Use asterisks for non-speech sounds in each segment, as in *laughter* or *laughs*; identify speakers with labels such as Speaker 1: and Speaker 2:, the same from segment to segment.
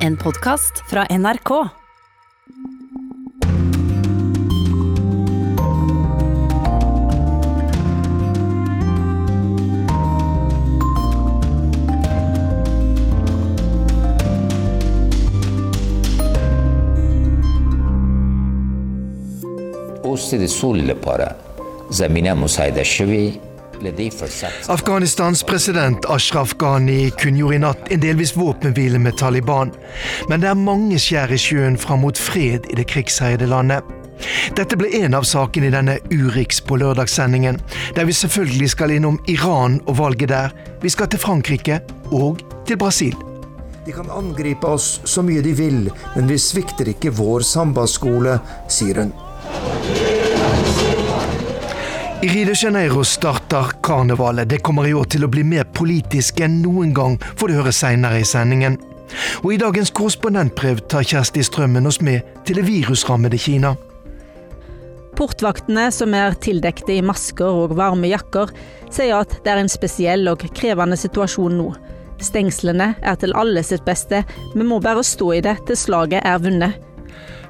Speaker 1: En podkast fra NRK.
Speaker 2: اوست د سولې لپاره زمینه مساعده شوې له دې فرصت
Speaker 3: Afghanistans president Ashraf Ghani kunngjorde i natt en delvis våpenhvile med Taliban. Men det er mange skjær i sjøen fram mot fred i det krigsherjede landet. Dette ble en av sakene i denne Urix på lørdagssendingen, der vi selvfølgelig skal innom Iran og valget der. Vi skal til Frankrike og til Brasil.
Speaker 4: De kan angripe oss så mye de vil, men vi svikter ikke vår sambaskole, sier hun.
Speaker 3: I Rio de Janeiro starter karnevalet. Det kommer i år til å bli mer politisk enn noen gang, får du høre seinere i sendingen. Og i dagens korrespondentbrev tar Kjersti Strømmen oss med til det virusrammede Kina.
Speaker 5: Portvaktene, som er tildekte i masker og varme jakker, sier at det er en spesiell og krevende situasjon nå. Stengslene er til alle sitt beste, vi må bare stå i det til slaget er vunnet.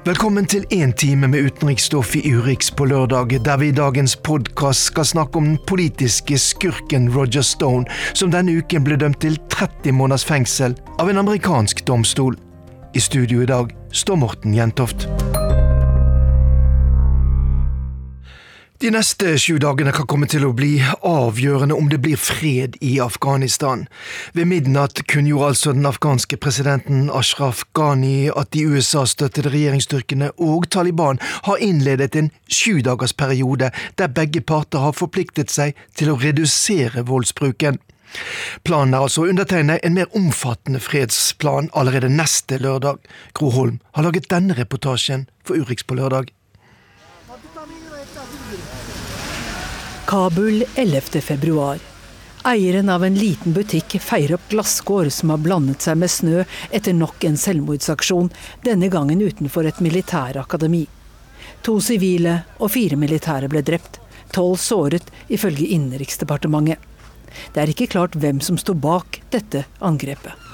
Speaker 3: Velkommen til én time med utenriksstoff i Urix på lørdag, der vi i dagens podkast skal snakke om den politiske skurken Roger Stone, som denne uken ble dømt til 30 måneders fengsel av en amerikansk domstol. I studio i dag står Morten Jentoft. De neste sju dagene kan komme til å bli avgjørende om det blir fred i Afghanistan. Ved midnatt kunngjorde altså den afghanske presidenten Ashraf Ghani at de USA-støttede regjeringsstyrkene og Taliban har innledet en sjudagersperiode der begge parter har forpliktet seg til å redusere voldsbruken. Planen er altså å undertegne en mer omfattende fredsplan allerede neste lørdag. Gro Holm har laget denne reportasjen for Urix på lørdag.
Speaker 6: Kabul 11. februar. Eieren av en liten butikk feirer opp glasskår som har blandet seg med snø etter nok en selvmordsaksjon, denne gangen utenfor et militærakademi. To sivile og fire militære ble drept, tolv såret, ifølge Innenriksdepartementet. Det er ikke klart hvem som sto bak dette angrepet.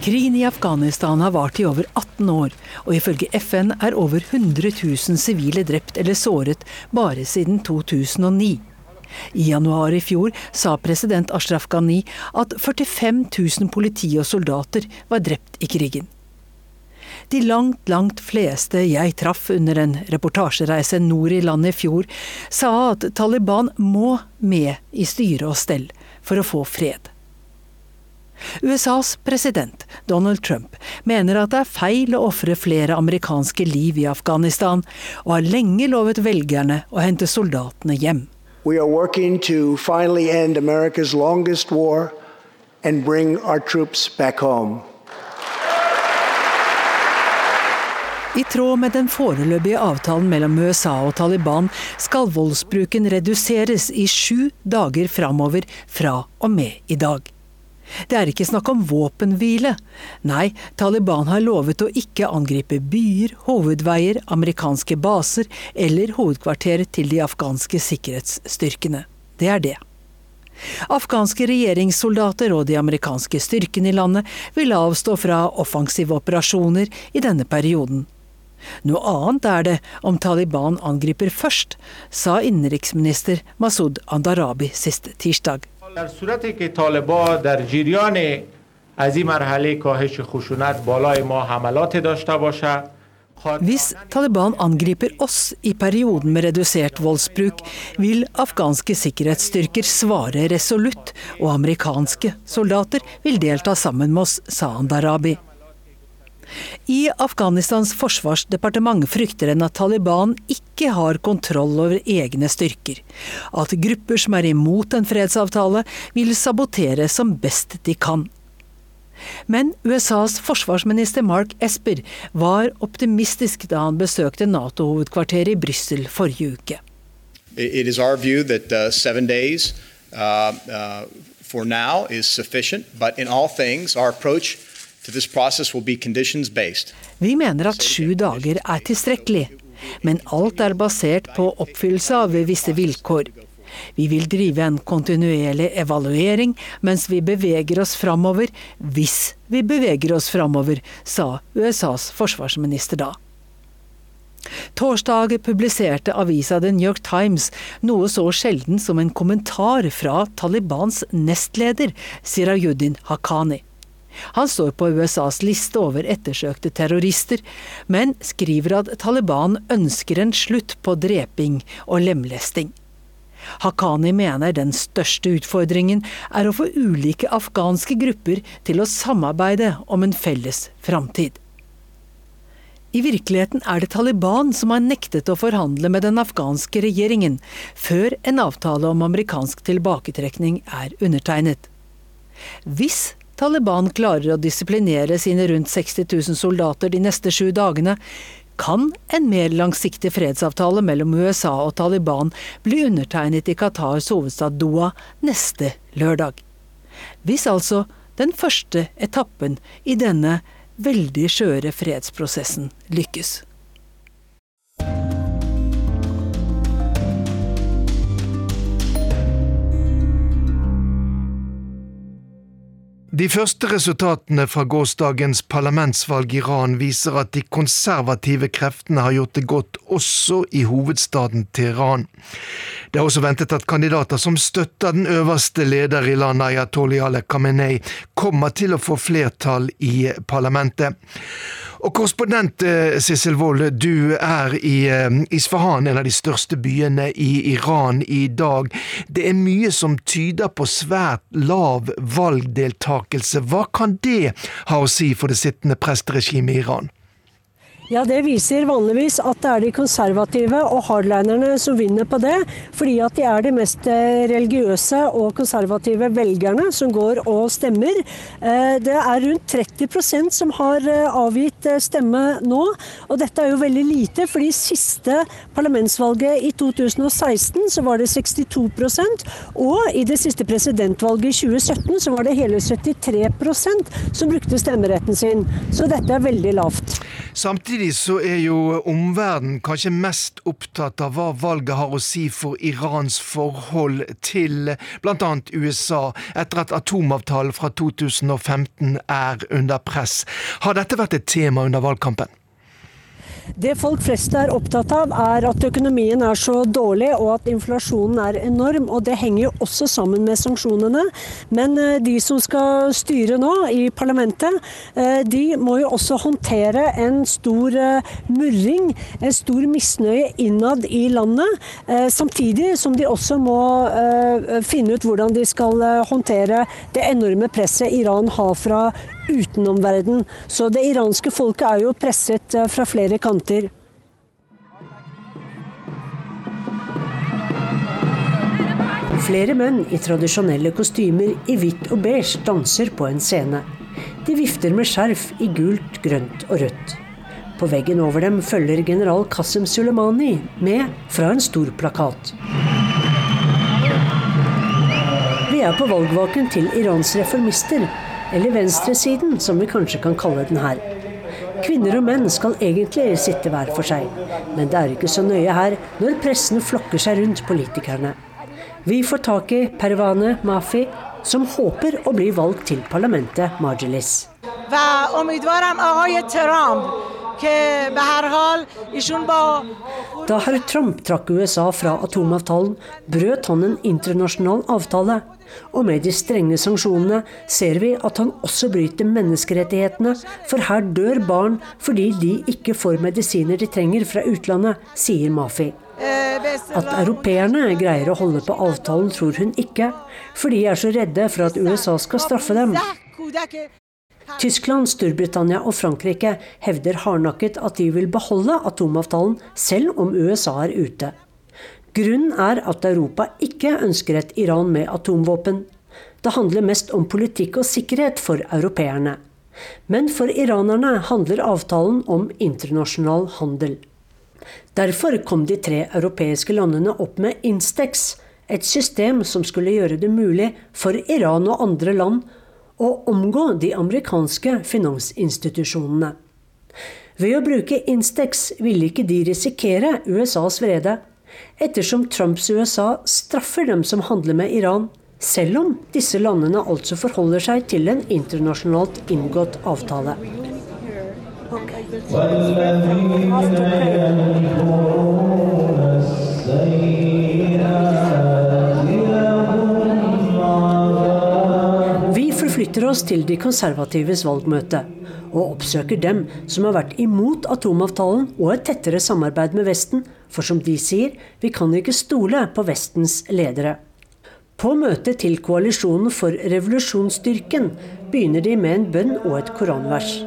Speaker 6: Krigen i Afghanistan har vart i over 18 år, og ifølge FN er over 100 000 sivile drept eller såret bare siden 2009. I januar i fjor sa president Ashraf Ghani at 45 000 politi og soldater var drept i krigen. De langt, langt fleste jeg traff under en reportasjereise nord i landet i fjor, sa at Taliban må med i styre og stell for å få fred. USAs president, Donald Trump, mener at det er feil å ofre flere amerikanske liv i Afghanistan, og har lenge lovet velgerne å hente soldatene hjem.
Speaker 7: We are working to finally end America's longest war and bring our troops back home.
Speaker 6: I tråd med den foreløpige avtalen mellom USA og Taliban skal voldsbruken reduseres i sju dager framover fra og med i dag. Det er ikke snakk om våpenhvile. Nei, Taliban har lovet å ikke angripe byer, hovedveier, amerikanske baser eller hovedkvarteret til de afghanske sikkerhetsstyrkene. Det er det. Afghanske regjeringssoldater og de amerikanske styrkene i landet vil avstå fra offensive operasjoner i denne perioden. Noe annet er det om Taliban angriper først, sa innenriksminister Masud Andarabi siste tirsdag.
Speaker 8: در صورتی که طالبا در جریان از این مرحله کاهش خشونت بالای ما حملات داشته باشه
Speaker 6: Hvis Taliban angriper oss i perioden med redusert voldsbruk, vil afghanske sikkerhetsstyrker svare resolutt, og amerikanske soldater vil delta sammen med oss, sa Andarabi. I Afghanistans forsvarsdepartement frykter en at Taliban ikke har kontroll over egne styrker. At grupper som er imot en fredsavtale, vil sabotere som best de kan. Men USAs forsvarsminister Mark Esper var optimistisk da han besøkte Nato-hovedkvarteret i Brussel forrige uke.
Speaker 9: It is our view that uh, seven days uh, uh, for now is sufficient, but in all things, our approach
Speaker 6: Vi mener at sju dager er tilstrekkelig, men alt er basert på oppfyllelse av visse vilkår. Vi vil drive en kontinuerlig evaluering mens vi beveger oss framover, hvis vi beveger oss framover, sa USAs forsvarsminister da. Torsdag publiserte avisa The New York Times noe så sjelden som en kommentar fra Talibans nestleder Sirajuddin Haqqani. Han står på USAs liste over ettersøkte terrorister, men skriver at Taliban ønsker en slutt på dreping og lemlesting. Haqqani mener den største utfordringen er å få ulike afghanske grupper til å samarbeide om en felles framtid. I virkeligheten er det Taliban som har nektet å forhandle med den afghanske regjeringen før en avtale om amerikansk tilbaketrekning er undertegnet. Hvis Taliban klarer å disiplinere sine rundt 60 000 soldater de neste sju dagene, kan en mer langsiktig fredsavtale mellom USA og Taliban bli undertegnet i Qatars hovedstad Doha neste lørdag. Hvis altså den første etappen i denne veldig skjøre fredsprosessen lykkes.
Speaker 3: De første resultatene fra gårsdagens parlamentsvalg i Iran viser at de konservative kreftene har gjort det godt også i hovedstaden Teheran. Det er også ventet at kandidater som støtter den øverste leder i landet, Ayatollah Khamenei, kommer til å få flertall i parlamentet. Og korrespondent eh, Sissel Wold, du er i eh, Isfahan, en av de største byene i Iran i dag. Det er mye som tyder på svært lav valgdeltakelse. Hva kan det ha å si for det sittende presteregimet i Iran?
Speaker 10: Ja, Det viser vanligvis at det er de konservative og hardlinerne som vinner på det. Fordi at de er de mest eh, religiøse og konservative velgerne som går og stemmer. Eh, det er rundt 30% som har eh, avgitt stemme nå. Og dette er jo veldig lite, fordi siste parlamentsvalget i 2016 så var det 62% og i det siste presidentvalget i 2017 så var det hele 73% som brukte stemmeretten sin. Så dette er veldig lavt.
Speaker 3: Samtidig så er jo omverdenen kanskje mest opptatt av hva valget har å si for Irans forhold til bl.a. USA, etter at atomavtalen fra 2015 er under press. Har dette vært et tema under valgkampen?
Speaker 10: Det folk flest er opptatt av, er at økonomien er så dårlig og at inflasjonen er enorm. og Det henger jo også sammen med sanksjonene. Men eh, de som skal styre nå i parlamentet, eh, de må jo også håndtere en stor eh, murring, en stor misnøye innad i landet. Samtidig som de også må finne ut hvordan de skal håndtere det enorme presset Iran har fra utenomverden. Så det iranske folket er jo presset eh, fra flere kanter. Flere menn i tradisjonelle kostymer i hvitt og beige danser på en scene. De vifter med skjerf i gult, grønt og rødt. På veggen over dem følger general Qasem Sulemani med fra en stor plakat. Vi er på valgvaken til Irans reformister, eller venstresiden, som vi kanskje kan kalle den her. Kvinner og menn skal egentlig sitte hver for seg, men det er ikke så nøye her når pressen flokker seg rundt politikerne. Vi får tak i Pervane Mafi, som håper å bli valgt til parlamentet Margelis. Da herr Trump trakk USA fra atomavtalen, brøt han en internasjonal avtale og med de strenge sanksjonene ser vi at han også bryter menneskerettighetene, for her dør barn fordi de ikke får medisiner de trenger fra utlandet, sier Mafi. At europeerne greier å holde på avtalen, tror hun ikke, for de er så redde for at USA skal straffe dem. Tyskland, Storbritannia og Frankrike hevder hardnakket at de vil beholde atomavtalen selv om USA er ute. Grunnen er at Europa ikke ønsker et Iran med atomvåpen. Det handler mest om politikk og sikkerhet for europeerne. Men for iranerne handler avtalen om internasjonal handel. Derfor kom de tre europeiske landene opp med Instex, et system som skulle gjøre det mulig for Iran og andre land å omgå de amerikanske finansinstitusjonene. Ved å bruke Instex ville ikke de risikere USAs vrede, ettersom Trumps USA straffer dem som handler med Iran, selv om disse landene altså forholder seg til en internasjonalt inngått avtale. Vi forflytter oss til de konservatives valgmøte og oppsøker dem som har vært imot atomavtalen og et tettere samarbeid med Vesten, for som de sier, vi kan ikke stole på Vestens ledere. På møtet til Koalisjonen for revolusjonsstyrken begynner de med en bønn og et koranvers.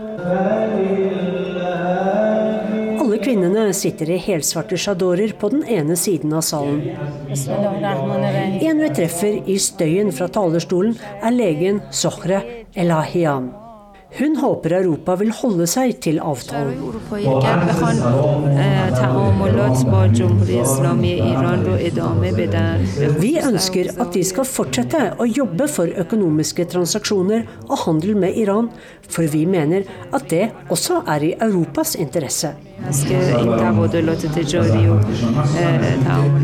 Speaker 10: Kvinnene sitter i helsvarte sjadorer på den ene siden av salen. En vi treffer i støyen fra talerstolen, er legen Sohre Elahian. Hun håper Europa vil holde seg til avtalen. Vi ønsker at de skal fortsette å jobbe for økonomiske transaksjoner og handel med Iran, for vi mener at det også er i Europas interesse.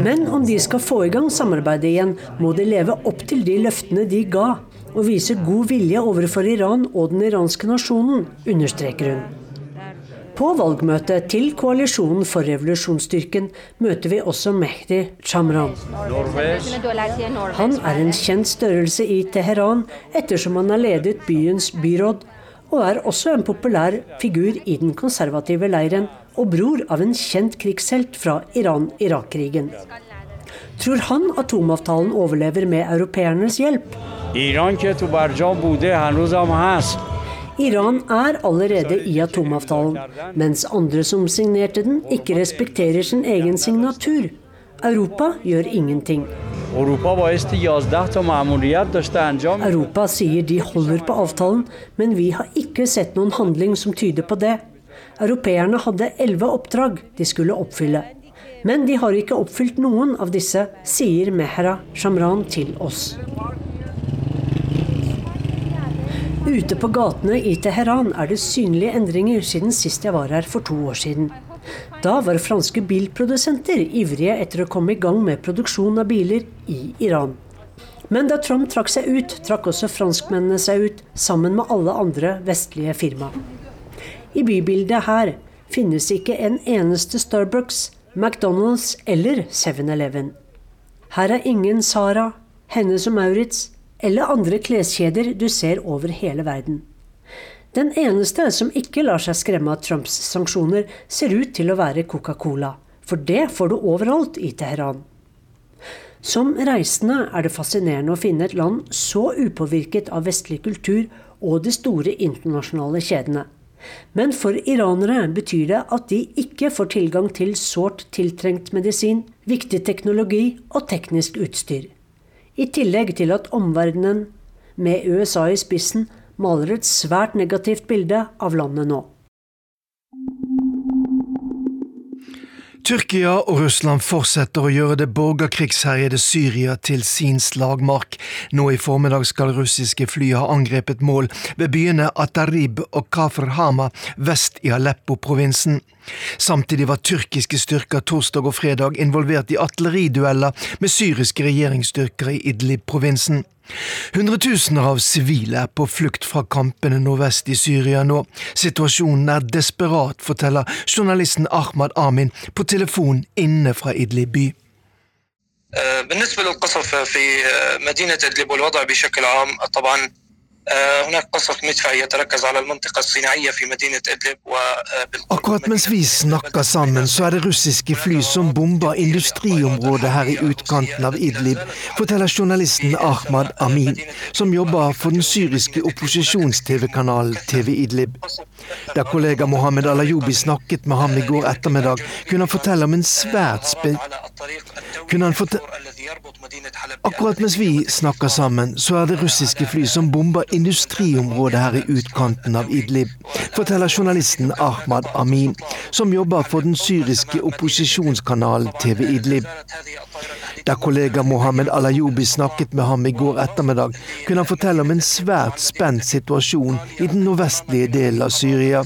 Speaker 10: Men om de skal få i gang samarbeidet igjen, må de leve opp til de løftene de ga og viser god vilje overfor Iran og den iranske nasjonen, understreker hun. På valgmøtet til Koalisjonen for revolusjonsstyrken møter vi også Mehdi Chamran. Han er en kjent størrelse i Teheran ettersom han har ledet byens byråd, og er også en populær figur i den konservative leiren og bror av en kjent krigshelt fra Iran-Irak-krigen tror han atomavtalen overlever med europeernes hjelp. Iran er allerede i atomavtalen, mens andre som signerte den, ikke respekterer sin egen signatur. Europa gjør ingenting. Europa sier de holder på avtalen, men vi har ikke sett noen handling som tyder på det. Europeerne hadde elleve oppdrag de skulle oppfylle. Men de har ikke oppfylt noen av disse, sier Mehra Shamran til oss. Ute på gatene i Teheran er det synlige endringer siden sist jeg var her for to år siden. Da var franske bilprodusenter ivrige etter å komme i gang med produksjon av biler i Iran. Men da Trump trakk seg ut, trakk også franskmennene seg ut, sammen med alle andre vestlige firma. I bybildet her finnes ikke en eneste Starbucks, McDonald's eller 7-Eleven. Her er ingen Sara, Hennes og Maurits, eller andre kleskjeder du ser over hele verden. Den eneste som ikke lar seg skremme av Trumps sanksjoner, ser ut til å være Coca-Cola, for det får du overalt i Teheran. Som reisende er det fascinerende å finne et land så upåvirket av vestlig kultur og de store internasjonale kjedene. Men for iranere betyr det at de ikke får tilgang til sårt tiltrengt medisin, viktig teknologi og teknisk utstyr. I tillegg til at omverdenen, med USA i spissen, maler et svært negativt bilde av landet nå.
Speaker 3: Tyrkia og Russland fortsetter å gjøre det borgerkrigsherjede Syria til sin slagmark. Nå i formiddag skal russiske fly ha angrepet mål ved byene Atarib og Kafr Hama vest i Aleppo-provinsen. Samtidig var tyrkiske styrker torsdag og fredag involvert i artilleridueller med syriske regjeringsstyrker i Idlib-provinsen. Hundretusener av sivile er på flukt fra kampene nordvest i Syria nå. Situasjonen er desperat, forteller journalisten Ahmad Amin på telefon inne fra Idlib by.
Speaker 11: بالنسبة للقصف في مدينة إدلب والوضع بشكل عام طبعا هناك قصف مدفعي يتركز على المنطقة الصناعية في مدينة إدلب
Speaker 3: Akkurat mens vi snakker sammen, så er det russiske fly som bomber industriområdet her i utkanten av Idlib, forteller journalisten Ahmad Amin, som jobber for den syriske opposisjons-TV-kanalen TV Idlib. Da kollega Mohammed Alayobi snakket med ham i går ettermiddag, kunne han fortelle om en svært spe... Kunne han fortelle Akkurat mens vi snakker sammen, så er det russiske fly som bomber industriområdet her i utkanten av Idlib, forteller journalisten Ahmad Amin, som jobber for den syriske opposisjonskanalen TV Idlib. Da kollega Mohammed Alayobi snakket med ham i går ettermiddag, kunne han fortelle om en svært spent situasjon i den nordvestlige delen av Syria,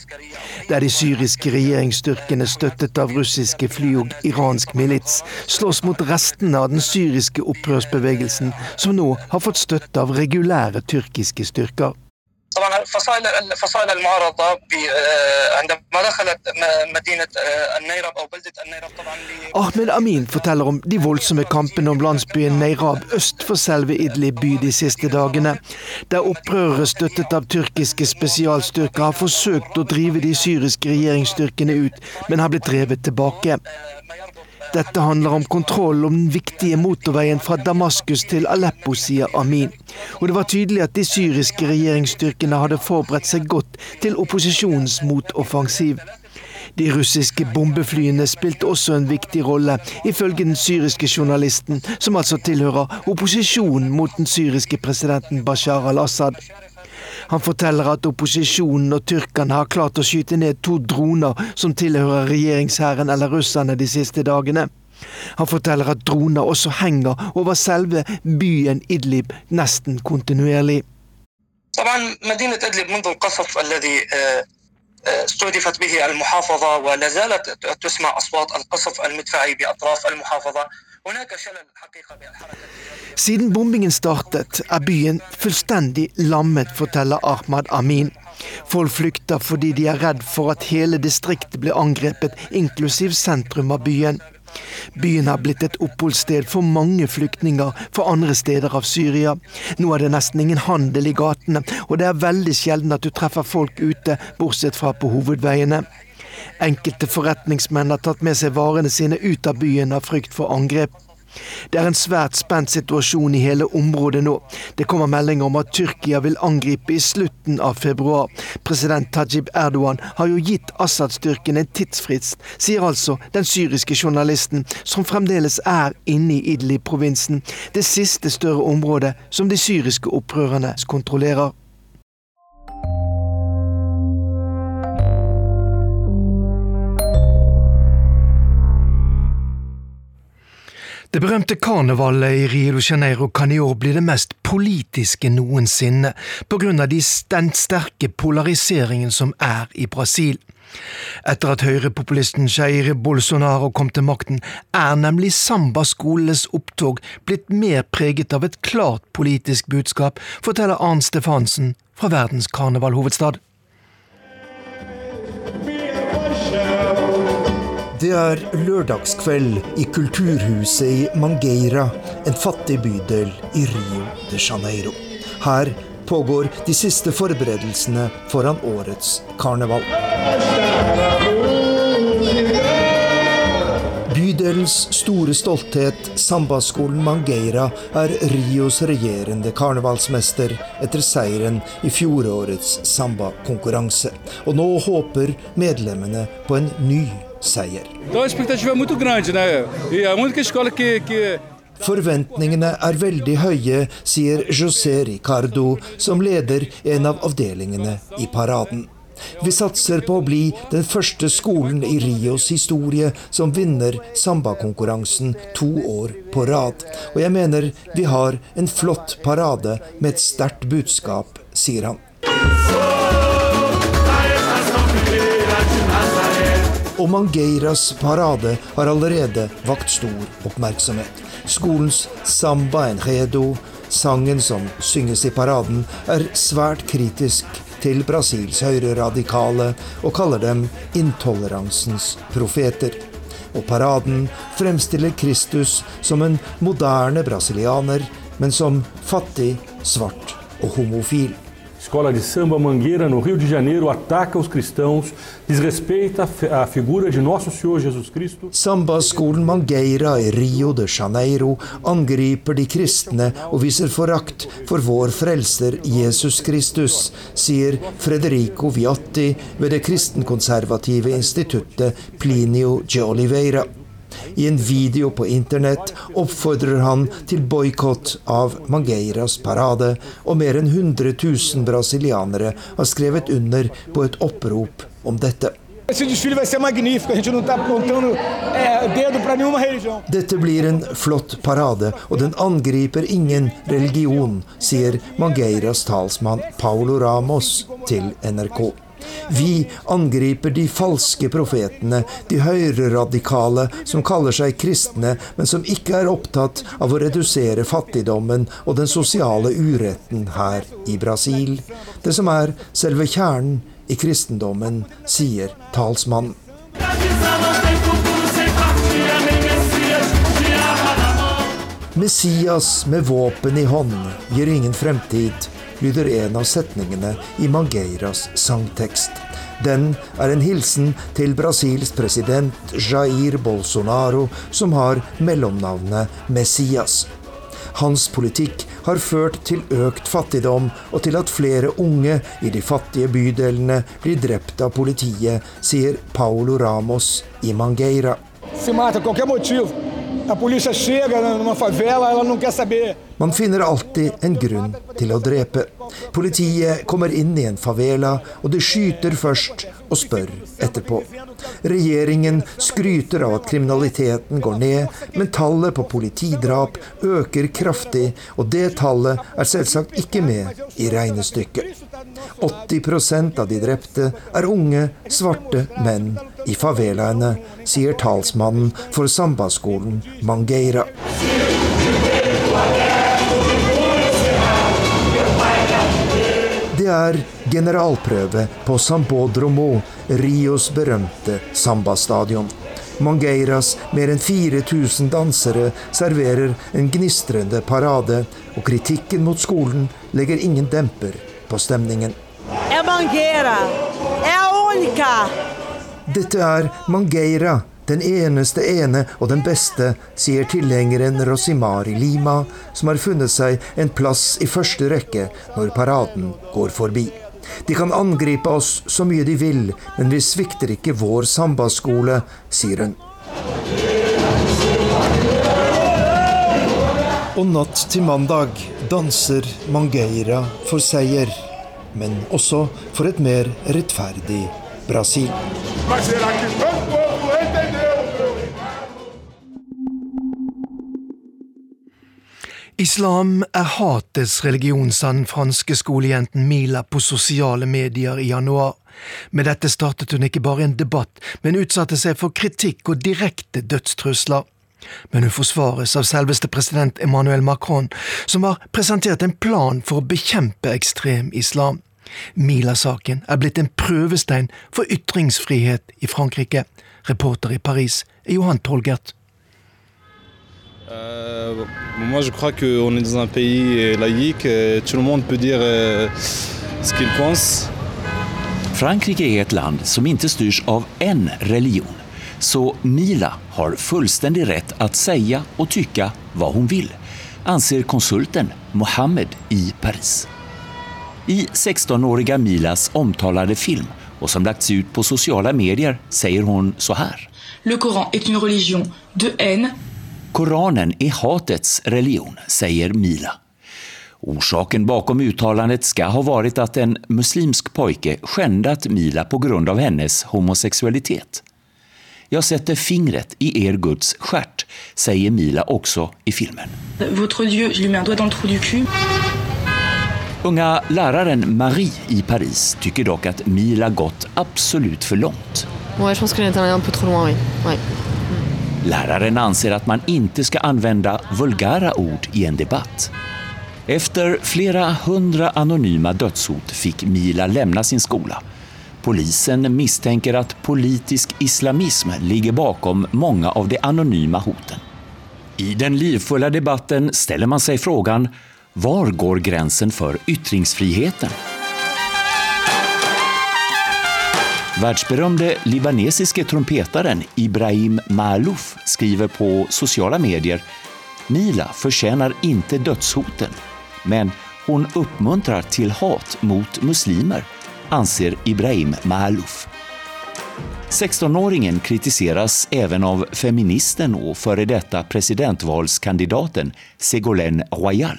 Speaker 3: der de syriske regjeringsstyrkene støttet av russiske fly og iransk milits slåss mot restene av den syriske opprørsbevegelsen, som nå har fått støtte av regulære tyrkiske styrker.
Speaker 11: طبعا الفصائل الفصائل المعارضه عندما دخلت مدينه النيرب او بلده النيرب طبعا
Speaker 3: Ahmed Amin forteller om de voldsomme kampene om landsbyen Neirab øst for selve Idlib by de siste dagene, der opprørere støttet av tyrkiske spesialstyrker har forsøkt å drive de syriske regjeringsstyrkene ut, men har blitt drevet tilbake. Dette handler om kontroll om den viktige motorveien fra Damaskus til Aleppo, sier Amin. Og det var tydelig at de syriske regjeringsstyrkene hadde forberedt seg godt til opposisjonens motoffensiv. De russiske bombeflyene spilte også en viktig rolle, ifølge den syriske journalisten, som altså tilhører opposisjonen mot den syriske presidenten Bashar al-Assad. Han forteller at opposisjonen og tyrkerne har klart å skyte ned to droner som tilhører regjeringshæren eller russerne de siste dagene. Han forteller at droner også henger over selve byen Idlib nesten kontinuerlig.
Speaker 11: طبعا مدينة إدلب منذ القصف الذي استهدفت به المحافظة ولا زالت تسمع أصوات القصف المدفعي بأطراف المحافظة
Speaker 3: siden bombingen startet, er byen fullstendig lammet, forteller Ahmad Amin. Folk flykter fordi de er redd for at hele distriktet blir angrepet, inklusiv sentrum av byen. Byen har blitt et oppholdssted for mange flyktninger fra andre steder av Syria. Nå er det nesten ingen handel i gatene, og det er veldig sjelden at du treffer folk ute, bortsett fra på hovedveiene. Enkelte forretningsmenn har tatt med seg varene sine ut av byen av frykt for angrep. Det er en svært spent situasjon i hele området nå. Det kommer meldinger om at Tyrkia vil angripe i slutten av februar. President Tajib Erdogan har jo gitt Assad-styrken en tidsfrist, sier altså den syriske journalisten, som fremdeles er inne i Idlib-provinsen, det siste større området som de syriske opprørerne kontrollerer. Det berømte karnevalet i Rio de Janeiro kan i år bli det mest politiske noensinne, på grunn av den sterke polariseringen som er i Brasil. Etter at høyrepopulisten Jair Bolsonaro kom til makten, er nemlig sambaskolenes opptog blitt mer preget av et klart politisk budskap, forteller Arn Stefansen fra verdens karnevalhovedstad.
Speaker 4: Det er lørdagskveld i kulturhuset i Mangueira, en fattig bydel i Rio de Janeiro. Her pågår de siste forberedelsene foran årets karneval. Bydelens store stolthet, sambaskolen Mangueira, er Rios regjerende karnevalsmester etter seieren i fjorårets sambakonkurranse. Og nå håper medlemmene på en ny seier. Forventningene er veldig høye, sier José Ricardo, som leder en av avdelingene i paraden. Vi satser på å bli den første skolen i Rios historie som vinner sambakonkurransen to år på rad. Og jeg mener vi har en flott parade med et sterkt budskap, sier han. Og Mangeiras parade har allerede vakt stor oppmerksomhet. Skolens samba enredo, sangen som synges i paraden, er svært kritisk til Brasils høyreradikale og kaller dem intoleransens profeter. Og paraden fremstiller Kristus som en moderne brasilianer, men som fattig, svart og homofil.
Speaker 12: Escola de Samba Mangueira, no Rio de Janeiro, ataca os cristãos, desrespeita a figura de nosso Senhor Jesus Cristo.
Speaker 4: Sambaskolen Mangueira i Rio de Janeiro angriper de kristne og viser forakt for vår frelser Jesus Kristus, sier Frederico Viatti ved det kristenkonservative instituttet Plinio de Oliveira. I en video på internett oppfordrer han til boikott av Mangeiras parade, og mer enn 100 000 brasilianere har skrevet under på et opprop om dette. Dette blir en flott parade, og den angriper ingen religion, sier Mangeiras talsmann Paulo Ramos til NRK. Vi angriper de falske profetene, de høyreradikale som kaller seg kristne, men som ikke er opptatt av å redusere fattigdommen og den sosiale uretten her i Brasil. Det som er selve kjernen i kristendommen, sier talsmannen. Messias med våpen i hånd gir ingen fremtid, lyder en av setningene i Mangeiras sangtekst. Den er en hilsen til Brasils president Jair Bolsonaro, som har mellomnavnet Messias. Hans politikk har ført til økt fattigdom og til at flere unge i de fattige bydelene blir drept av politiet, sier Paulo Ramos i Mangueira.
Speaker 13: Se mata qualquer motivo. A polícia chega numa favela, ela não quer saber.
Speaker 4: Man finner alltid en grunn til å drepe. Politiet kommer inn i en favela, og de skyter først og spør etterpå. Regjeringen skryter av at kriminaliteten går ned, men tallet på politidrap øker kraftig, og det tallet er selvsagt ikke med i regnestykket. 80% av de drepte er unge, svarte menn i favelaene, sier talsmannen for sambaskolen Mangeira. Er generalprøve på Sambodromo, Rios berømte sambastadion. Mangeiras mer enn 4000 dansere serverer en gnistrende parade, og kritikken mot skolen legger ingen demper på stemningen.
Speaker 14: Mangueira!
Speaker 4: Dette er Mangeira, den eneste ene og den beste, sier tilhengeren Rosimari Lima, som har funnet seg en plass i første rekke når paraden går forbi. De kan angripe oss så mye de vil, men vi svikter ikke vår sambaskole, sier hun. Og natt til mandag danser Mangeira for seier, men også for et mer rettferdig Brasil.
Speaker 3: Islam er hatets religion, sa den franske skolejenten Mila på sosiale medier i januar. Med dette startet hun ikke bare en debatt, men utsatte seg for kritikk og direkte dødstrusler. Men hun forsvares av selveste president Emmanuel Macron, som har presentert en plan for å bekjempe ekstrem islam. Mila-saken er blitt en prøvestein for ytringsfrihet i Frankrike. Reporter i Paris er Johan Tolgert.
Speaker 15: Euh, moi, je crois qu'on est dans un pays laïque. et Tout le monde peut dire euh, ce qu'il pense.
Speaker 16: Frankrike är ett land som inte styrs av en religion. Så Mila har fullständig rätt att säga och tycka vad hon vill, anser konsulten Mohammed i Paris. I 16-åriga Milas omtalade film och som lagts ut på sociala medier säger hon så här.
Speaker 17: Le Coran est une religion de haine
Speaker 16: Koranen är hatets religion, säger Mila. Orsaken bakom uttalandet ska ha varit att en muslimsk pojke skändat Mila på grund av hennes homosexualitet. Jag sätter fingret i er Guds stjärt, säger Mila också i filmen.
Speaker 17: Votre Dieu, je lui mets un doigt dans le trou du cul.
Speaker 16: Unga läraren Marie i Paris tycker dock att Mila gått absolut för långt.
Speaker 18: Ouais, je pense qu'elle est allée un peu trop loin, oui. Ouais.
Speaker 16: Läraren anser att man inte ska använda vulgära ord i en debatt. Efter flera hundra anonyma dödshot fick Mila lämna sin skola. Polisen misstänker att politisk islamism ligger bakom många av de anonyma hoten. I den livfulla debatten ställer man sig frågan var går gränsen för yttringsfriheten? Världsberömde libanesiske trumpetaren Ibrahim Malouf skriver på sociala medier Mila förtjänar inte dödshoten, men hon uppmuntrar till hat mot muslimer, anser Ibrahim Malouf. 16-åringen kritiseras även av feministen och före detta presidentvalskandidaten Ségolène Royal.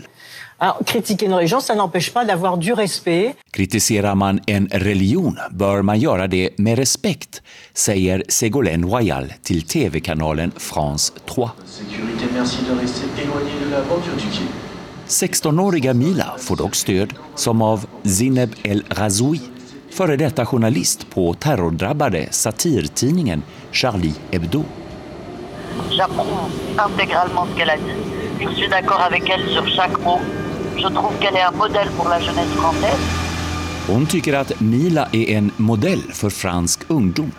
Speaker 16: Kritiserer man en religion bør man gjøre det med respekt, sier Ségolène Royal til TV-kanalen France 3. 16-årige Mila får dock stöd som av Zineb El Razoui, före detta journalist på terrordrabbade satirtidningen Charlie Hebdo.
Speaker 19: J'approuve intégralement ce qu'elle a dit. Je suis d'accord avec elle sur chaque mot. Je trouve qu'elle est un modèle pour la jeunesse française.
Speaker 16: Hon tycker att Mila är en modell för fransk ungdom.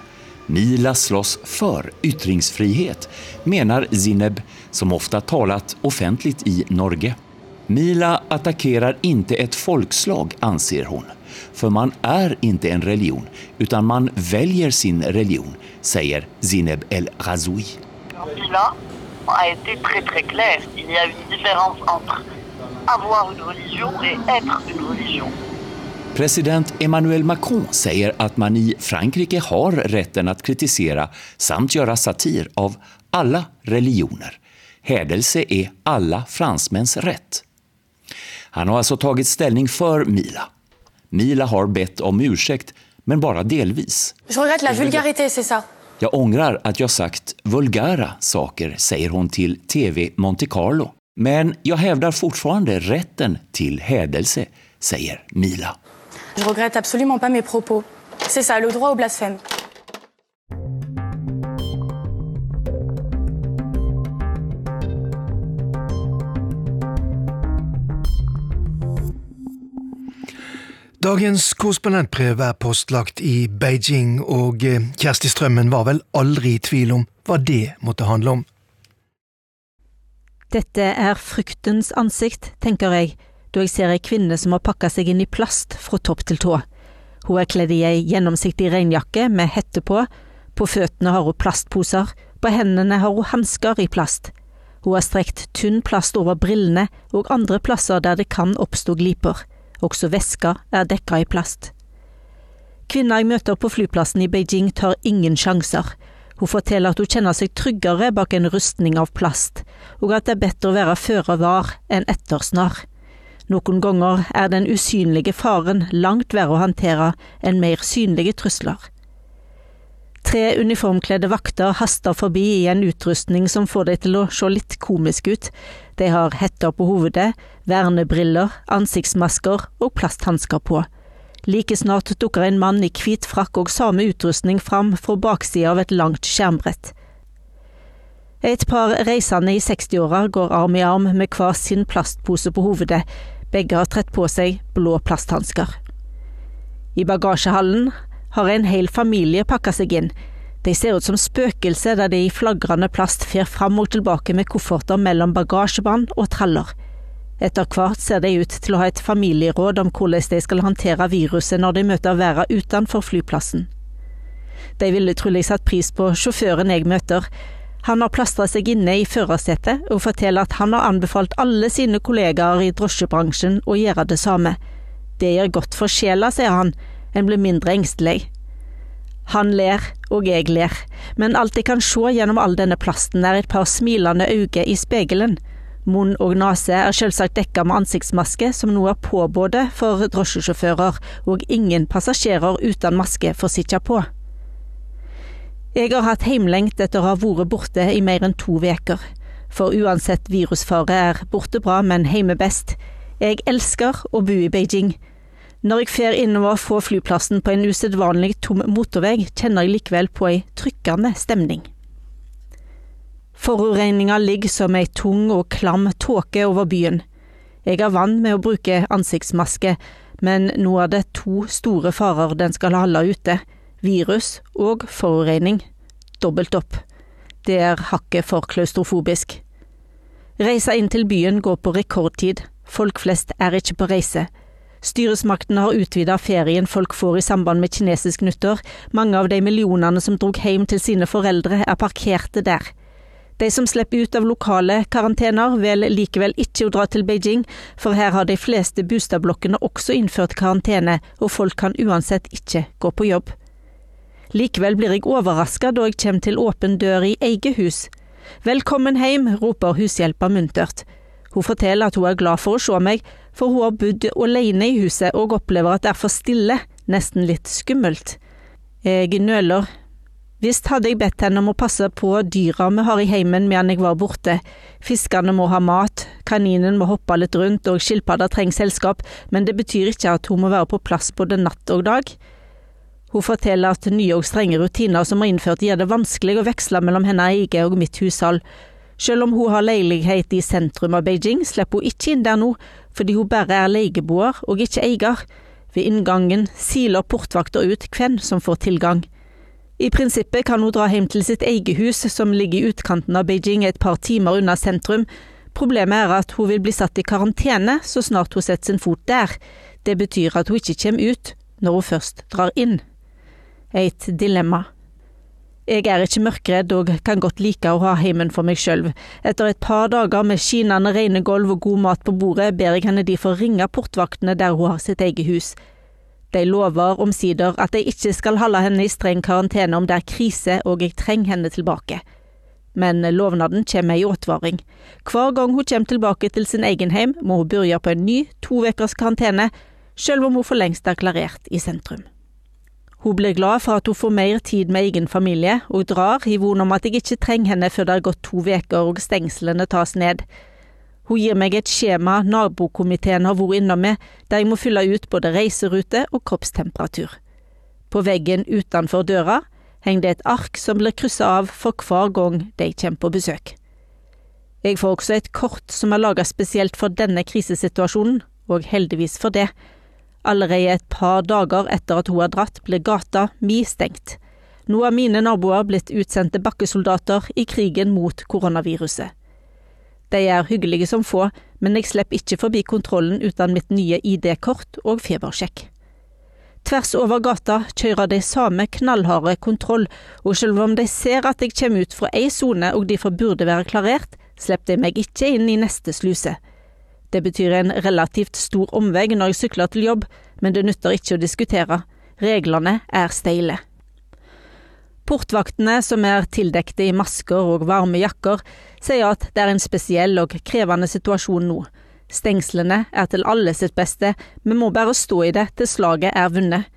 Speaker 16: Mila slåss för ytringsfrihet, menar Zineb, som ofta talat offentligt i Norge. Mila attackerar inte ett folkslag, anser hon. För man är inte en religion, utan man väljer sin religion, säger Zineb El Razoui.
Speaker 19: Mila a été très très claire. Il y a une différence entre avoir une religion et être une religion.
Speaker 16: President Emmanuel Macron säger att man i Frankrike har rätten att kritisera samt göra satir av alla religioner. Hädelse är alla fransmäns rätt. Han har alltså tagit ställning för Mila. Mila har bett om ursäkt, men bara delvis.
Speaker 20: Je regrette la vulgarité, c'est.
Speaker 16: Jag ångrar att jag sagt vulgära saker, säger hon till TV Monte Carlo. Men jag hävdar fortfarande rätten till hädelse, säger Mila.
Speaker 20: Je regrette absolument pas mes propos. C'est ça, le droit au blasphème.
Speaker 3: Dagens korrespondentbrev er postlagt i Beijing, og eh, Kjersti Strømmen var vel aldri i tvil om hva det måtte handle om.
Speaker 5: Dette er fryktens ansikt, tenker jeg, da jeg ser ei kvinne som har pakka seg inn i plast fra topp til tå. Hun er kledd i ei gjennomsiktig regnjakke med hette på, på føttene har hun plastposer, på hendene har hun hansker i plast. Hun har strekt tynn plast over brillene og andre plasser der det kan oppstå gliper. Også veska er dekka i plast. Kvinna jeg møter på flyplassen i Beijing tar ingen sjanser. Hun forteller at hun kjenner seg tryggere bak en rustning av plast, og at det er bedre å være føre var enn ettersnar. Noen ganger er den usynlige faren langt verre å håndtere enn mer synlige trusler. Tre uniformkledde vakter haster forbi i en utrustning som får dem til å se litt komisk ut. De har hetter på hovedet, vernebriller, ansiktsmasker og plasthansker på. Like snart dukker en mann i hvit frakk og samme utrustning fram fra baksida av et langt skjermbrett. Et par reisende i 60-åra går arm i arm med hver sin plastpose på hovedet, begge har trett på seg blå plasthansker. I bagasjehallen har en hel familie pakka seg inn. De ser ut som spøkelser der de i flagrende plast fer fram og tilbake med kofferter mellom bagasjebånd og traller. Etter hvert ser de ut til å ha et familieråd om hvordan de skal håndtere viruset når de møter verden utenfor flyplassen. De ville trolig satt pris på sjåføren jeg møter. Han har plastra seg inne i førersetet og forteller at han har anbefalt alle sine kollegaer i drosjebransjen å gjøre det samme. Det gjør godt for sjela, sier han, en blir mindre engstelig. Han ler, og jeg ler, men alt jeg kan se gjennom all denne plasten er et par smilende øyne i spegelen. Munn og nese er selvsagt dekka med ansiktsmaske, som nå er påbudt for drosjesjåfører, og ingen passasjerer uten maske får sitte på. Jeg har hatt heimlengt etter å ha vært borte i mer enn to uker. For uansett virusfare er borte bra, men heime best. Jeg elsker å bo i Beijing. Når jeg fer innover fra flyplassen på en usedvanlig tom motorvei, kjenner jeg likevel på ei trykkende stemning. Forurensninga ligger som ei tung og klam tåke over byen. Jeg er vant med å bruke ansiktsmaske, men nå er det to store farer den skal holde ute, virus og forurensning. Dobbelt opp. Det er hakket for klaustrofobisk. Reisa inn til byen går på rekordtid, folk flest er ikke på reise. Styresmaktene har utvida ferien folk får i samband med kinesisk nyttår, mange av de millionene som drog hjem til sine foreldre er parkerte der. De som slipper ut av lokale karantener, vil likevel ikke å dra til Beijing, for her har de fleste boligblokkene også innført karantene, og folk kan uansett ikke gå på jobb. Likevel blir jeg overraska da jeg kommer til åpen dør i eget hus. Velkommen heim, roper hushjelpa muntert. Hun forteller at hun er glad for å se meg, for hun har bodd alene i huset og opplever at det er for stille, nesten litt skummelt. Jeg nøler. Visst hadde jeg bedt henne om å passe på dyra vi har i heimen medan jeg var borte. Fiskene må ha mat, kaninen må hoppe litt rundt og skilpadda trenger selskap, men det betyr ikke at hun må være på plass både natt og dag. Hun forteller at nye og strenge rutiner som er innført gjør det vanskelig å veksle mellom henne eget og mitt hushold. Selv om hun har leilighet i sentrum av Beijing, slipper hun ikke inn der nå, fordi hun bare er leieboer og ikke eier. Ved inngangen siler portvakter ut hvem som får tilgang. I prinsippet kan hun dra hjem til sitt eget hus, som ligger i utkanten av Beijing et par timer unna sentrum. Problemet er at hun vil bli satt i karantene så snart hun setter sin fot der. Det betyr at hun ikke kommer ut når hun først drar inn. Et dilemma. Jeg er ikke mørkredd og kan godt like å ha heimen for meg sjøl. Etter et par dager med skinnende rene gulv og god mat på bordet, ber jeg henne derfor ringe portvaktene der hun har sitt eget hus. De lover omsider at de ikke skal holde henne i streng karantene om det er krise og jeg trenger henne tilbake. Men lovnaden kommer i advaring. Hver gang hun kommer tilbake til sin egen heim, må hun begynne på en ny to ukers karantene, selv om hun for lengst er klarert i sentrum. Hun blir glad for at hun får mer tid med egen familie, og drar i von om at jeg ikke trenger henne før det har gått to uker og stengslene tas ned. Hun gir meg et skjema nabokomiteen har vært innom med, der jeg må fylle ut både reiserute og kroppstemperatur. På veggen utenfor døra henger det et ark som blir kryssa av for hver gang de kommer på besøk. Jeg får også et kort som er laga spesielt for denne krisesituasjonen, og heldigvis for det. Allerede et par dager etter at hun har dratt, ble gata mi stengt. Nå er mine naboer blitt utsendte bakkesoldater i krigen mot koronaviruset. De er hyggelige som få, men jeg slipper ikke forbi kontrollen uten mitt nye ID-kort og febersjekk. Tvers over gata kjører de samme knallharde kontroll, og selv om de ser at jeg kommer ut fra ei sone og derfor burde være klarert, slipper de meg ikke inn i neste sluse. Det betyr en relativt stor omvei når jeg sykler til jobb, men det nytter ikke å diskutere. Reglene er steile. Portvaktene, som er tildekte i masker og varme jakker, sier at det er en spesiell og krevende situasjon nå. Stengslene er til alle sitt beste, vi må bare stå i det til slaget er vunnet.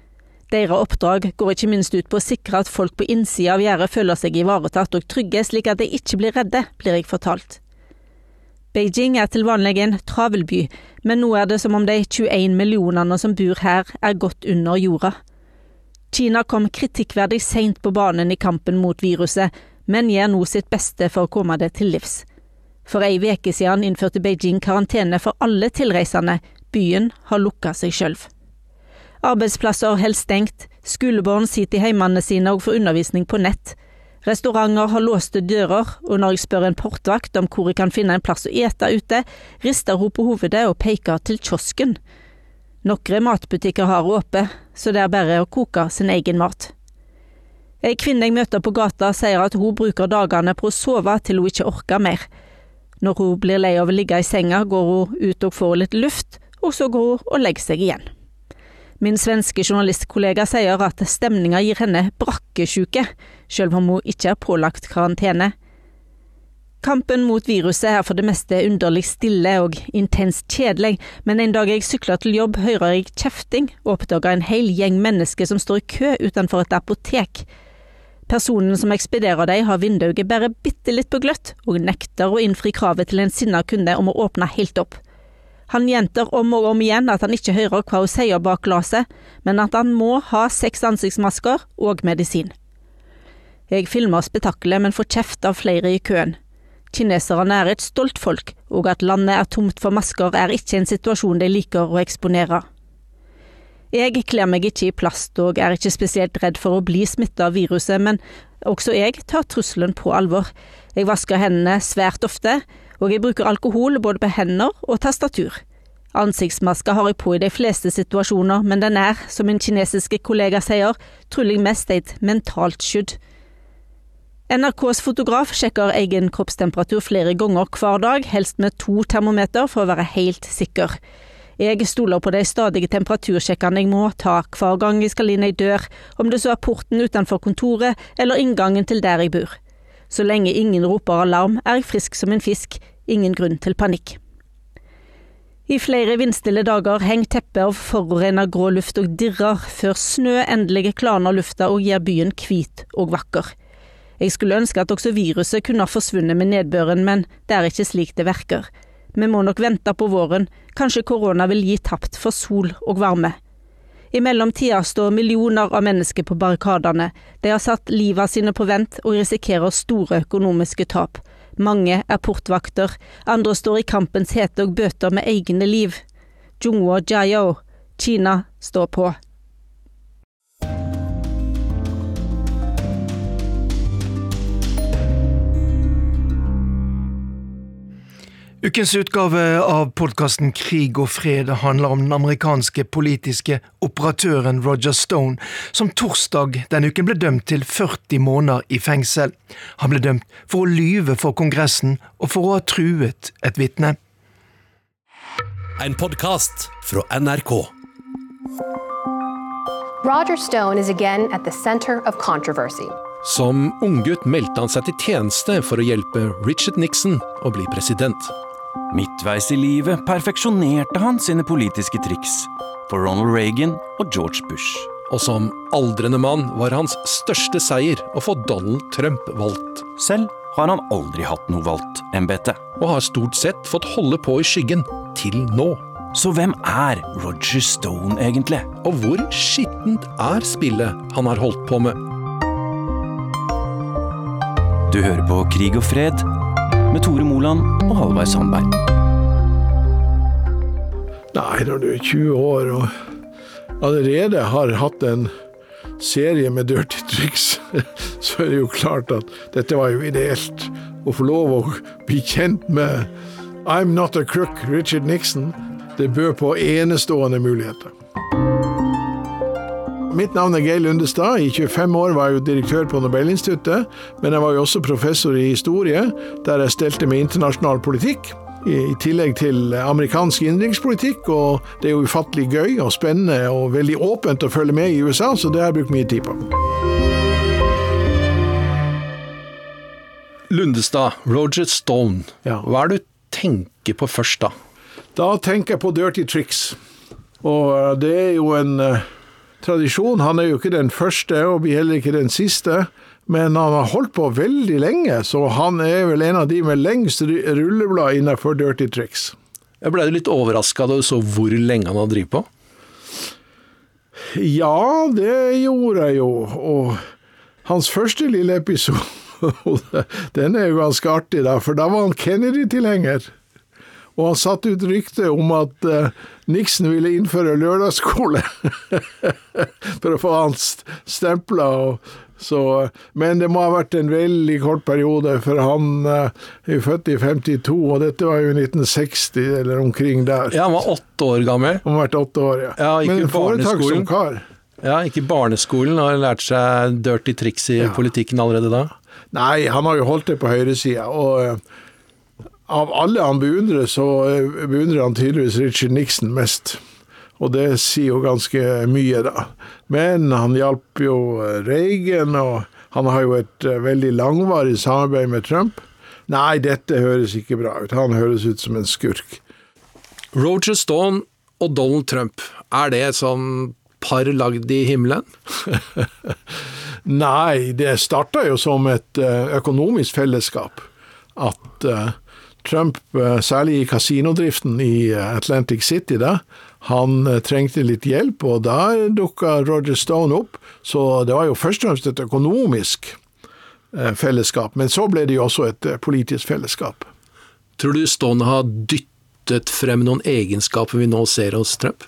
Speaker 5: Deres oppdrag går ikke minst ut på å sikre at folk på innsida av gjerdet føler seg ivaretatt og trygge, slik at de ikke blir redde, blir jeg fortalt. Beijing er til vanlig en travel by, men nå er det som om de 21 millionene som bor her, er gått under jorda. Kina kom kritikkverdig seint på banen i kampen mot viruset, men gjør nå sitt beste for å komme det til livs. For ei uke siden innførte Beijing karantene for alle tilreisende, byen har lukka seg sjøl. Arbeidsplasser holder stengt, skolebarn sitter i heimene sine og får undervisning på nett. Restauranter har låste dører, og når jeg spør en portvakt om hvor jeg kan finne en plass å ete ute, rister hun på hovedet og peker til kiosken. Noen matbutikker har åpent, så det er bare å koke sin egen mat. Ei kvinne jeg møter på gata sier at hun bruker dagene på å sove til hun ikke orker mer. Når hun blir lei av å ligge i senga, går hun ut og får litt luft, og så går hun og legger seg igjen. Min svenske journalistkollega sier at stemninga gir henne brakkesjuke, selv om hun ikke er pålagt karantene. Kampen mot viruset er for det meste underlig stille og intenst kjedelig, men en dag jeg sykler til jobb, hører jeg kjefting og oppdager en hel gjeng mennesker som står i kø utenfor et apotek. Personen som ekspederer dem, har vinduet bare bitte litt på gløtt, og nekter å innfri kravet til en sinna kunde om å åpne helt opp. Han gjentar om og om igjen at han ikke hører hva hun sier bak glasset, men at han må ha seks ansiktsmasker og medisin. Jeg filmer spetakkelet, men får kjeft av flere i køen. Kineserne er et stolt folk, og at landet er tomt for masker er ikke en situasjon de liker å eksponere. Jeg kler meg ikke i plast og er ikke spesielt redd for å bli smittet av viruset, men også jeg tar trusselen på alvor. Jeg vasker hendene svært ofte, og jeg bruker alkohol både på hender og tastatur. Ansiktsmasker har jeg på i de fleste situasjoner, men den er, som min kinesiske kollega sier, trolig mest et mentalt skydd. NRKs fotograf sjekker egen kroppstemperatur flere ganger hver dag, helst med to termometer for å være helt sikker. Jeg stoler på de stadige temperatursjekkene jeg må ta hver gang jeg skal inn ei dør, om det så er porten utenfor kontoret eller inngangen til der jeg bor. Så lenge ingen roper alarm, er jeg frisk som en fisk, ingen grunn til panikk. I flere vindstille dager henger teppet av forureina grå luft og dirrer, før snø endelig klarner lufta og gjør byen hvit og vakker. Jeg skulle ønske at også viruset kunne ha forsvunnet med nedbøren, men det er ikke slik det verker. Vi må nok vente på våren, kanskje korona vil gi tapt for sol og varme. I mellomtida står millioner av mennesker på barrikadene, de har satt livet sine på vent og risikerer store økonomiske tap. Mange er portvakter, andre står i kampens hete og bøter med egne liv. Jungwo Jiao, Kina står på.
Speaker 3: Ukens utgave av podkasten Krig og fred handler om den amerikanske politiske operatøren Roger Stone, som torsdag denne uken ble dømt til 40 måneder i fengsel. Han ble dømt for å lyve for Kongressen og for å ha truet et vitne.
Speaker 21: En podkast fra NRK.
Speaker 22: Roger Stone is again at the center of controversy.
Speaker 21: Som unggutt meldte han seg til tjeneste for å hjelpe Richard Nixon å bli president.
Speaker 23: Midtveis i livet perfeksjonerte han sine politiske triks for Ronald Reagan og George Bush.
Speaker 21: Og som aldrende mann var hans største seier å få Donald Trump valgt.
Speaker 23: Selv har han aldri hatt noe valgt embete.
Speaker 21: Og har stort sett fått holde på i skyggen til nå.
Speaker 23: Så hvem er Roger Stone egentlig?
Speaker 21: Og hvor skittent er spillet han har holdt på med?
Speaker 23: Du hører på Krig og fred med Tore Moland og Halvard Sandberg.
Speaker 24: Nei, når du er 20 år og allerede har hatt en serie med dirty tricks, *laughs* så er det jo klart at dette var jo ideelt. Å få lov å bli kjent med I'm not a crook, Richard Nixon, det bød på enestående muligheter. Mitt navn er Geir Lundestad. I 25 år var jeg jo direktør på Nobelinstituttet, men jeg var jo også professor i historie, der jeg stelte med internasjonal politikk. I tillegg til amerikansk innenrikspolitikk, og det er jo ufattelig gøy og spennende og veldig åpent å følge med i USA, så det har jeg brukt mye tid på.
Speaker 21: Lundestad, Roger Stone. Hva er det du tenker på først da?
Speaker 24: Da tenker jeg på dirty tricks. Og det er jo en uh, tradisjon. Han er jo ikke den første, og blir heller ikke den siste. Men han har holdt på veldig lenge, så han er vel en av de med lengst rulleblad innenfor dirty tricks.
Speaker 21: Jeg ble litt overraska da du så hvor lenge han har drevet på?
Speaker 24: Ja, det gjorde jeg jo. Og hans første lille episode, *laughs* den er jo ganske artig, da, for da var han Kennedy-tilhenger. Og han satte ut rykte om at uh, Nixon ville innføre lørdagsskole *laughs* for å få han stempla. Men det må ha vært en veldig kort periode, for han uh, er født i 52, og dette var jo 1960 eller omkring der.
Speaker 21: Ja, Han var åtte år gammel.
Speaker 24: Han har vært åtte år, ja.
Speaker 21: ja
Speaker 24: Men en foretaksom kar.
Speaker 21: Ja, ikke barneskolen. Har lært seg dirty triks i ja. politikken allerede da?
Speaker 24: Nei, han har jo holdt det på høyresida. Og uh, av alle han beundrer, så beundrer han tydeligvis Richard Nixon mest. Og det sier jo ganske mye, da. Men han hjalp jo Reagan, og han har jo et veldig langvarig samarbeid med Trump. Nei, dette høres ikke bra ut. Han høres ut som en skurk.
Speaker 21: Roger Stone og Donald Trump, er det sånn par lagd i himmelen? *laughs*
Speaker 24: Nei, det starta jo som et økonomisk fellesskap. At Trump, særlig i kasinodriften i Atlantic City, da, han trengte litt hjelp, og da dukka Roger Stone opp. Så det var jo først og fremst et økonomisk fellesskap, men så ble det jo også et politisk fellesskap.
Speaker 21: Tror du Stone har dyttet frem noen egenskaper vi nå ser hos Trump?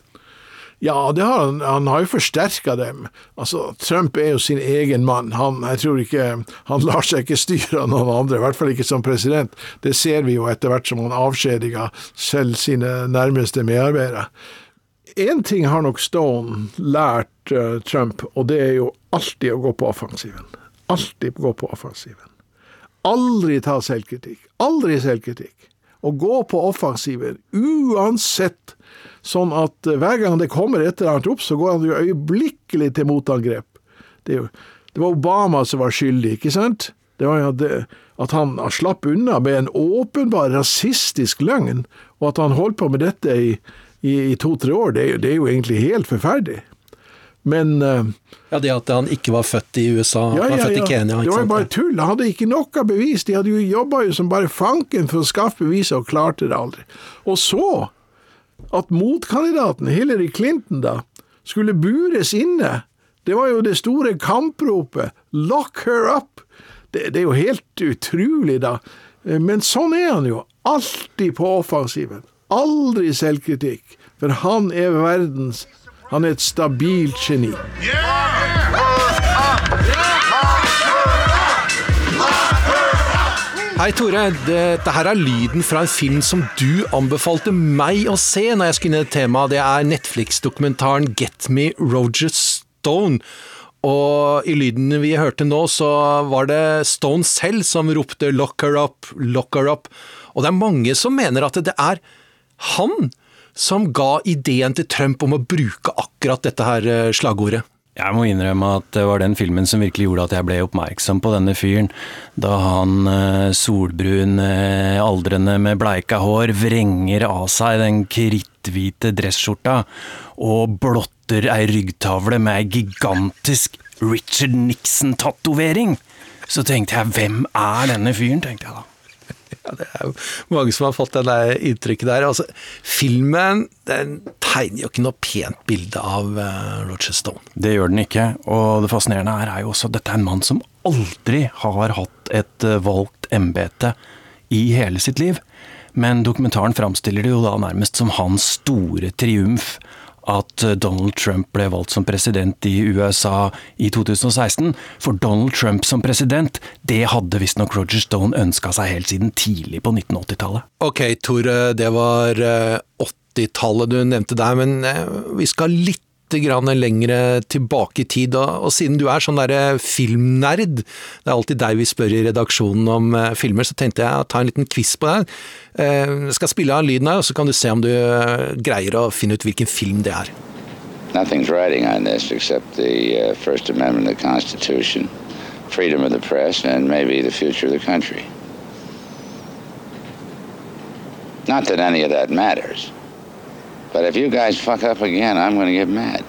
Speaker 24: Ja, har han, han, har jo forsterka dem. Altså, Trump er jo sin egen mann. Han, jeg tror ikke, han lar seg ikke styre av noen andre, i hvert fall ikke som president. Det ser vi jo etter hvert som han avskjediger selv sine nærmeste medarbeidere. Én ting har nok Stone lært uh, Trump, og det er jo alltid å gå på offensiven. Alltid gå på offensiven. Aldri ta selvkritikk. Aldri selvkritikk. Å gå på offensiven, uansett Sånn at hver gang det kommer et eller annet opp, så går han jo øyeblikkelig til motangrep. Det, jo, det, var Obama som var skyldig, ikke sant? Det var jo det, at han slapp unna med en åpenbar rasistisk løgn, og at han holdt på med dette i, i, i to-tre år, det, det, er jo egentlig helt forferdelig. Men uh,
Speaker 21: Ja, Det at han ikke var født i USA,
Speaker 24: ja,
Speaker 21: han var
Speaker 24: ja,
Speaker 21: født
Speaker 24: ja.
Speaker 21: i Kenya.
Speaker 24: Ikke Det var jo bare tull. Han hadde ikke noe bevis. De hadde jo jobba som bare fanken for å skaffe bevis, og klarte det aldri. Og så, at motkandidaten Hillary Clinton da, skulle bures inne, det var jo det store kampropet 'lock her up'. Det, det er jo helt utrolig, da. Men sånn er han jo. Alltid på offensiven. Aldri selvkritikk. For han er verdens Han er et stabilt geni.
Speaker 21: Hei, Tore. Dette her er lyden fra en film som du anbefalte meg å se når jeg skulle inn i et tema. Det er Netflix-dokumentaren Get Me Roger Stone. Og i lyden vi hørte nå, så var det Stone selv som ropte 'lock her up', 'lock her up'. Og det er mange som mener at det er han som ga ideen til Trump om å bruke akkurat dette her eh, slagordet.
Speaker 23: Jeg må innrømme at det var den filmen som virkelig gjorde at jeg ble oppmerksom på denne fyren. Da han eh, solbrun, eh, aldrende med bleika hår vrenger av seg den kritthvite dressskjorta og blotter ei ryggtavle med ei gigantisk Richard Nixon-tatovering. Så tenkte jeg, hvem er denne fyren, tenkte jeg da.
Speaker 21: Ja, det er jo mange som har fått det der inntrykket der. Altså, filmen den tegner jo ikke noe pent bilde av uh, Roger Stone.
Speaker 23: Det gjør den ikke, og det fascinerende her er jo også at dette er en mann som aldri har hatt et uh, valgt embete i hele sitt liv. Men dokumentaren framstiller det jo da nærmest som hans store triumf at eh, Donald Trump ble valgt som president i USA i 2016. For Donald Trump som president, det hadde visstnok Roger Stone ønska seg helt siden tidlig på 1980-tallet.
Speaker 21: Ok, Tore, det var 80-tallet du nevnte der, men vi skal litt grann lengre tilbake i tid, og, siden du er sånn derre filmnerd, det er alltid deg vi spør i redaksjonen om uh, filmer, så tenkte jeg å ta en liten quiz på deg. Uh, jeg skal spille av lyden her, og så kan du se om du uh, greier å finne ut hvilken film det er.
Speaker 25: Nothing's writing on this except the First Amendment of the Constitution, freedom of the press, and maybe the future of the country. Not that any of that matters. But if you guys fuck up again, I'm gonna get mad.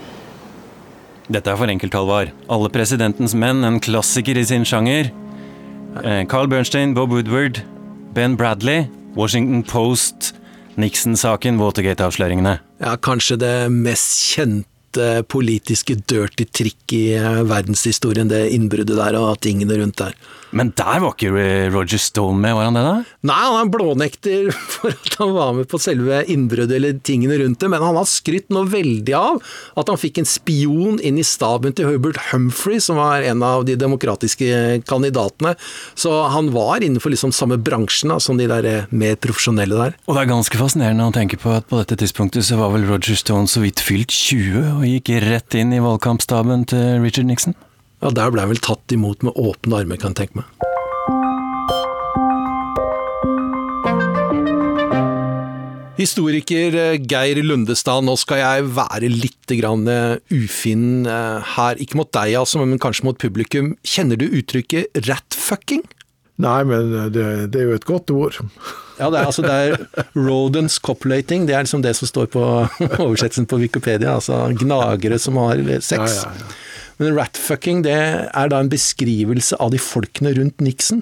Speaker 23: Dette er for enkelt, Halvard. Alle presidentens menn, en klassiker i sin sjanger. Eh, Carl Bernstein, Bob Woodward, Ben Bradley, Washington Post, Nixon-saken, Watergate-avsløringene.
Speaker 21: Ja, kanskje det mest kjente politiske dirty trick i verdenshistorien, det innbruddet der og tingene rundt der.
Speaker 23: Men der var ikke Roger Stone med, var han det da?
Speaker 21: Nei, han er blånekter *laughs* for at han var med på selve innbruddet eller tingene rundt det, men han har skrytt nå veldig av at han fikk en spion inn i staben til Herbert Humphrey, som var en av de demokratiske kandidatene. Så han var innenfor liksom samme bransjen da, som de der mer profesjonelle der.
Speaker 23: Og det er ganske fascinerende å tenke på at på dette tidspunktet så var vel Roger Stone så vidt fylt 20 og gikk rett inn i valgkampstaben til Richard Nixon.
Speaker 21: Ja, Der ble han vel tatt imot med åpne armer, kan jeg tenke meg. Historiker eh, Geir Lundestad, nå skal jeg være litt grann eh, ufin eh, her. Ikke mot deg, altså, men kanskje mot publikum. Kjenner du uttrykket ratfucking?
Speaker 24: Nei, men det, det, er jo et godt ord.
Speaker 21: Ja, det er, altså, det er rodents copulating, det er liksom det som står på *laughs* oversettelsen på Wikipedia. Altså gnagere som har sex.
Speaker 24: Ja, ja, ja.
Speaker 21: Men ratfucking det er da en beskrivelse av de folkene rundt Nixon.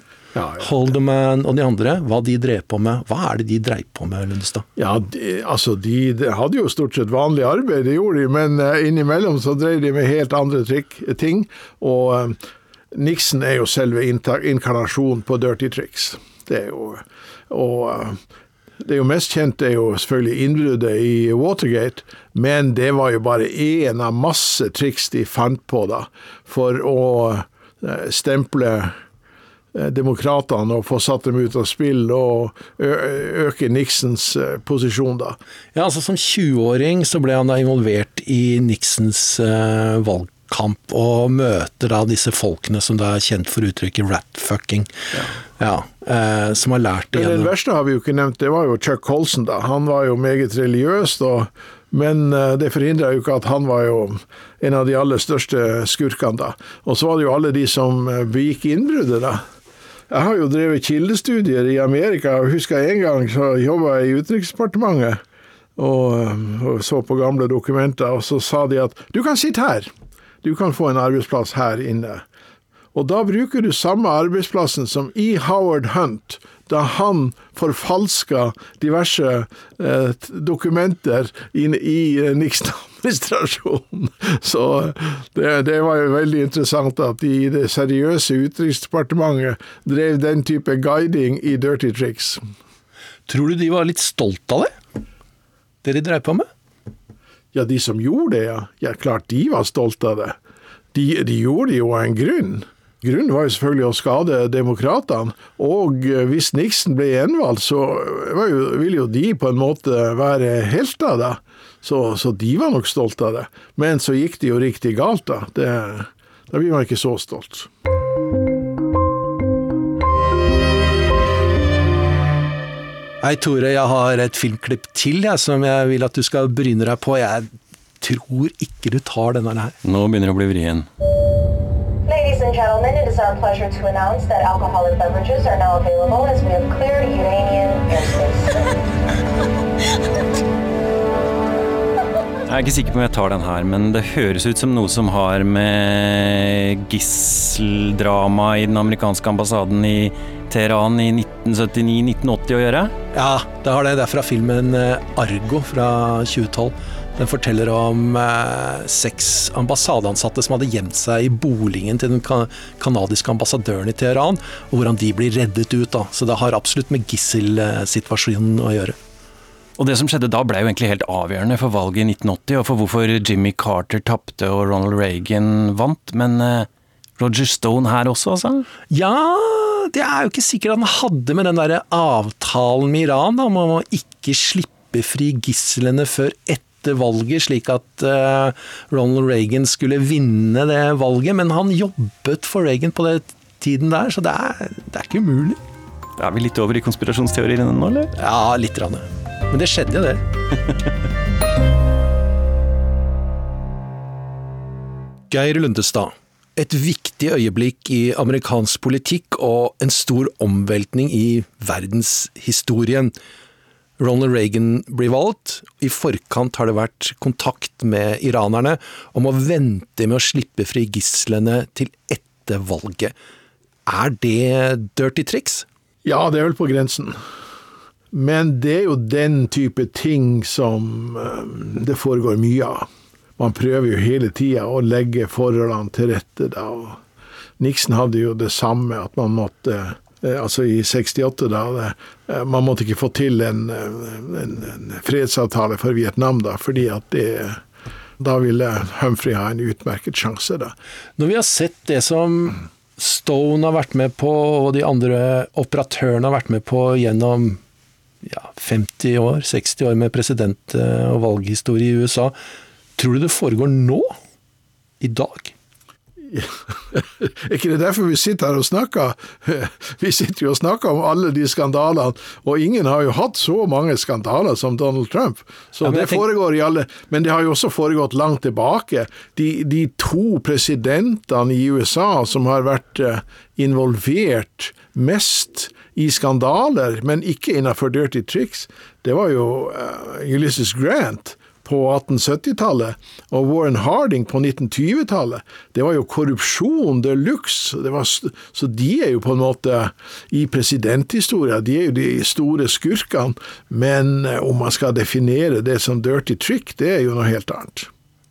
Speaker 21: Holderman og de andre, hva de drev på med. Hva er det de dreiv på med, Lundestad?
Speaker 24: Ja, de, altså de, de, hadde jo stort sett vanlig arbeid, det gjorde de, men uh, innimellom så drev de med helt andre trikk, ting. Og uh, Nixon er jo selve inkarnasjonen på dirty tricks. Det er jo Og uh, det er jo mest kjent er jo selvfølgelig innbruddet i Watergate, men det var jo bare én av masse triks de fant på da, for å stemple demokratene og få satt dem ut av spill og øke Nixons posisjon da.
Speaker 21: Ja, altså Som 20-åring så ble han da involvert i Nixons uh, valgkamp, og møter da disse folkene som da er kjent for uttrykket ratfucking. Ja. ja eh, som har lært det
Speaker 24: Men Det verste har vi jo ikke nevnt, det var jo Chuck Colson. da. Han var jo meget religiøs. da. men det forhindra jo ikke at han var jo en av de aller største skurkene da. Og så var det jo alle de som begikk innbruddet, da. Jeg har jo drevet kildestudier i Amerika. og husker En gang så jobba jeg i Utenriksdepartementet og, og så på gamle dokumenter, og så sa de at du kan sitte her. Du kan få en arbeidsplass her inne. Og da bruker du samme arbeidsplassen som i Howard Hunt, da han forfalska diverse eh, dokumenter inn i eh, Nixon-administrasjonen. *laughs* Så det, det, var jo veldig interessant at de i det seriøse Utenriksdepartementet drev den type guiding i dirty tricks.
Speaker 21: Tror du de var litt stolt av det? Det de drev på med?
Speaker 24: Ja, de som gjorde det, ja. ja klart de var stolte av det. De, de gjorde det jo av en grunn. Grunnen var jo selvfølgelig å skade demokratene, og hvis Nixon ble gjenvalgt, så jo, ville jo de på en måte være helter, da. Så, så, de var nok stolte av det. Men så gikk det jo riktig galt, da. Det, da blir man ikke så stolt.
Speaker 21: Hei, Tore. Jeg har et filmklipp til jeg, som jeg vil at du skal bryne deg på. Jeg tror ikke du tar denne her.
Speaker 23: Nå begynner det å bli vrien.
Speaker 22: Ladies and gentlemen, it is our pleasure to announce that alcoholic beverages are now available as we have cleared Iranian airspace. *laughs*
Speaker 23: Jeg er ikke sikker på om jeg tar den her, men det høres ut som noe som har med gisseldrama i den amerikanske ambassaden i Teheran i 1979-1980 å gjøre?
Speaker 21: Ja, det har det. Det er fra filmen eh, Argo fra 2012. Den forteller om eh, seks ambassadeansatte som hadde gjemt seg i boligen til den kanadiske ambassadøren i Teheran, og hvordan de blir reddet ut. da. Så det har absolutt med gisselsituasjonen å gjøre.
Speaker 23: Og Det som skjedde da ble jo egentlig helt avgjørende for valget i 1980, og for hvorfor Jimmy Carter tapte og Ronald Reagan vant. Men eh, Roger Stone her også, altså?
Speaker 21: Ja, det er jo ikke sikkert han hadde med den der avtalen med Iran da, om å ikke slippe fri gislene før etter valget, slik at uh, Ronald Reagan skulle vinne det valget. Men han jobbet for Reagan på den tiden der, så det er, det er ikke umulig.
Speaker 23: Er vi litt over i konspirasjonsteoriene nå, eller?
Speaker 21: Ja, litt. Rann. Men det skjedde jo, det. *laughs* Geir Lundestad. Et viktig øyeblikk i amerikansk politikk og en stor omveltning i verdenshistorien. Ronald Reagan blir valgt. I forkant har det vært kontakt med iranerne om å vente med å slippe fri gislene til etter valget. Er det dirty tricks?
Speaker 24: Ja, det er vel på grensen. Men det er jo den type ting som eh, det foregår mye av. Man prøver jo hele tida å legge forholdene til rette da. Nixon hadde jo det samme, at man måtte Eh, altså i 68, da. Eh, man måtte ikke få til en, en, en fredsavtale for Vietnam, da, fordi at det Da ville Humphrey ha en utmerket sjanse, da.
Speaker 21: Når vi har sett det som Stone har vært med på, og de andre operatørene har vært med på gjennom ja, 50 år, 60 år med president- og valghistorie i USA, tror du det foregår nå? I dag? *laughs*
Speaker 24: er ikke det derfor vi sitter her og snakker? *laughs* Vi sitter jo og snakker om alle de skandalene, og ingen har jo hatt så mange skandaler som Donald Trump. Så ja, det foregår i alle Men det har jo også foregått langt tilbake. De, de to presidentene i USA som har vært eh, involvert mest i skandaler, men ikke innenfor dirty tricks, det var jo uh, Ulysses Grant på 1870-tallet og Warren Harding på 1920-tallet. Det var jo korrupsjon de luxe. Så de er jo på en måte i presidenthistoria, de er jo de store skurkene. Men eh, om man skal definere det som dirty trick, det er jo noe helt annet.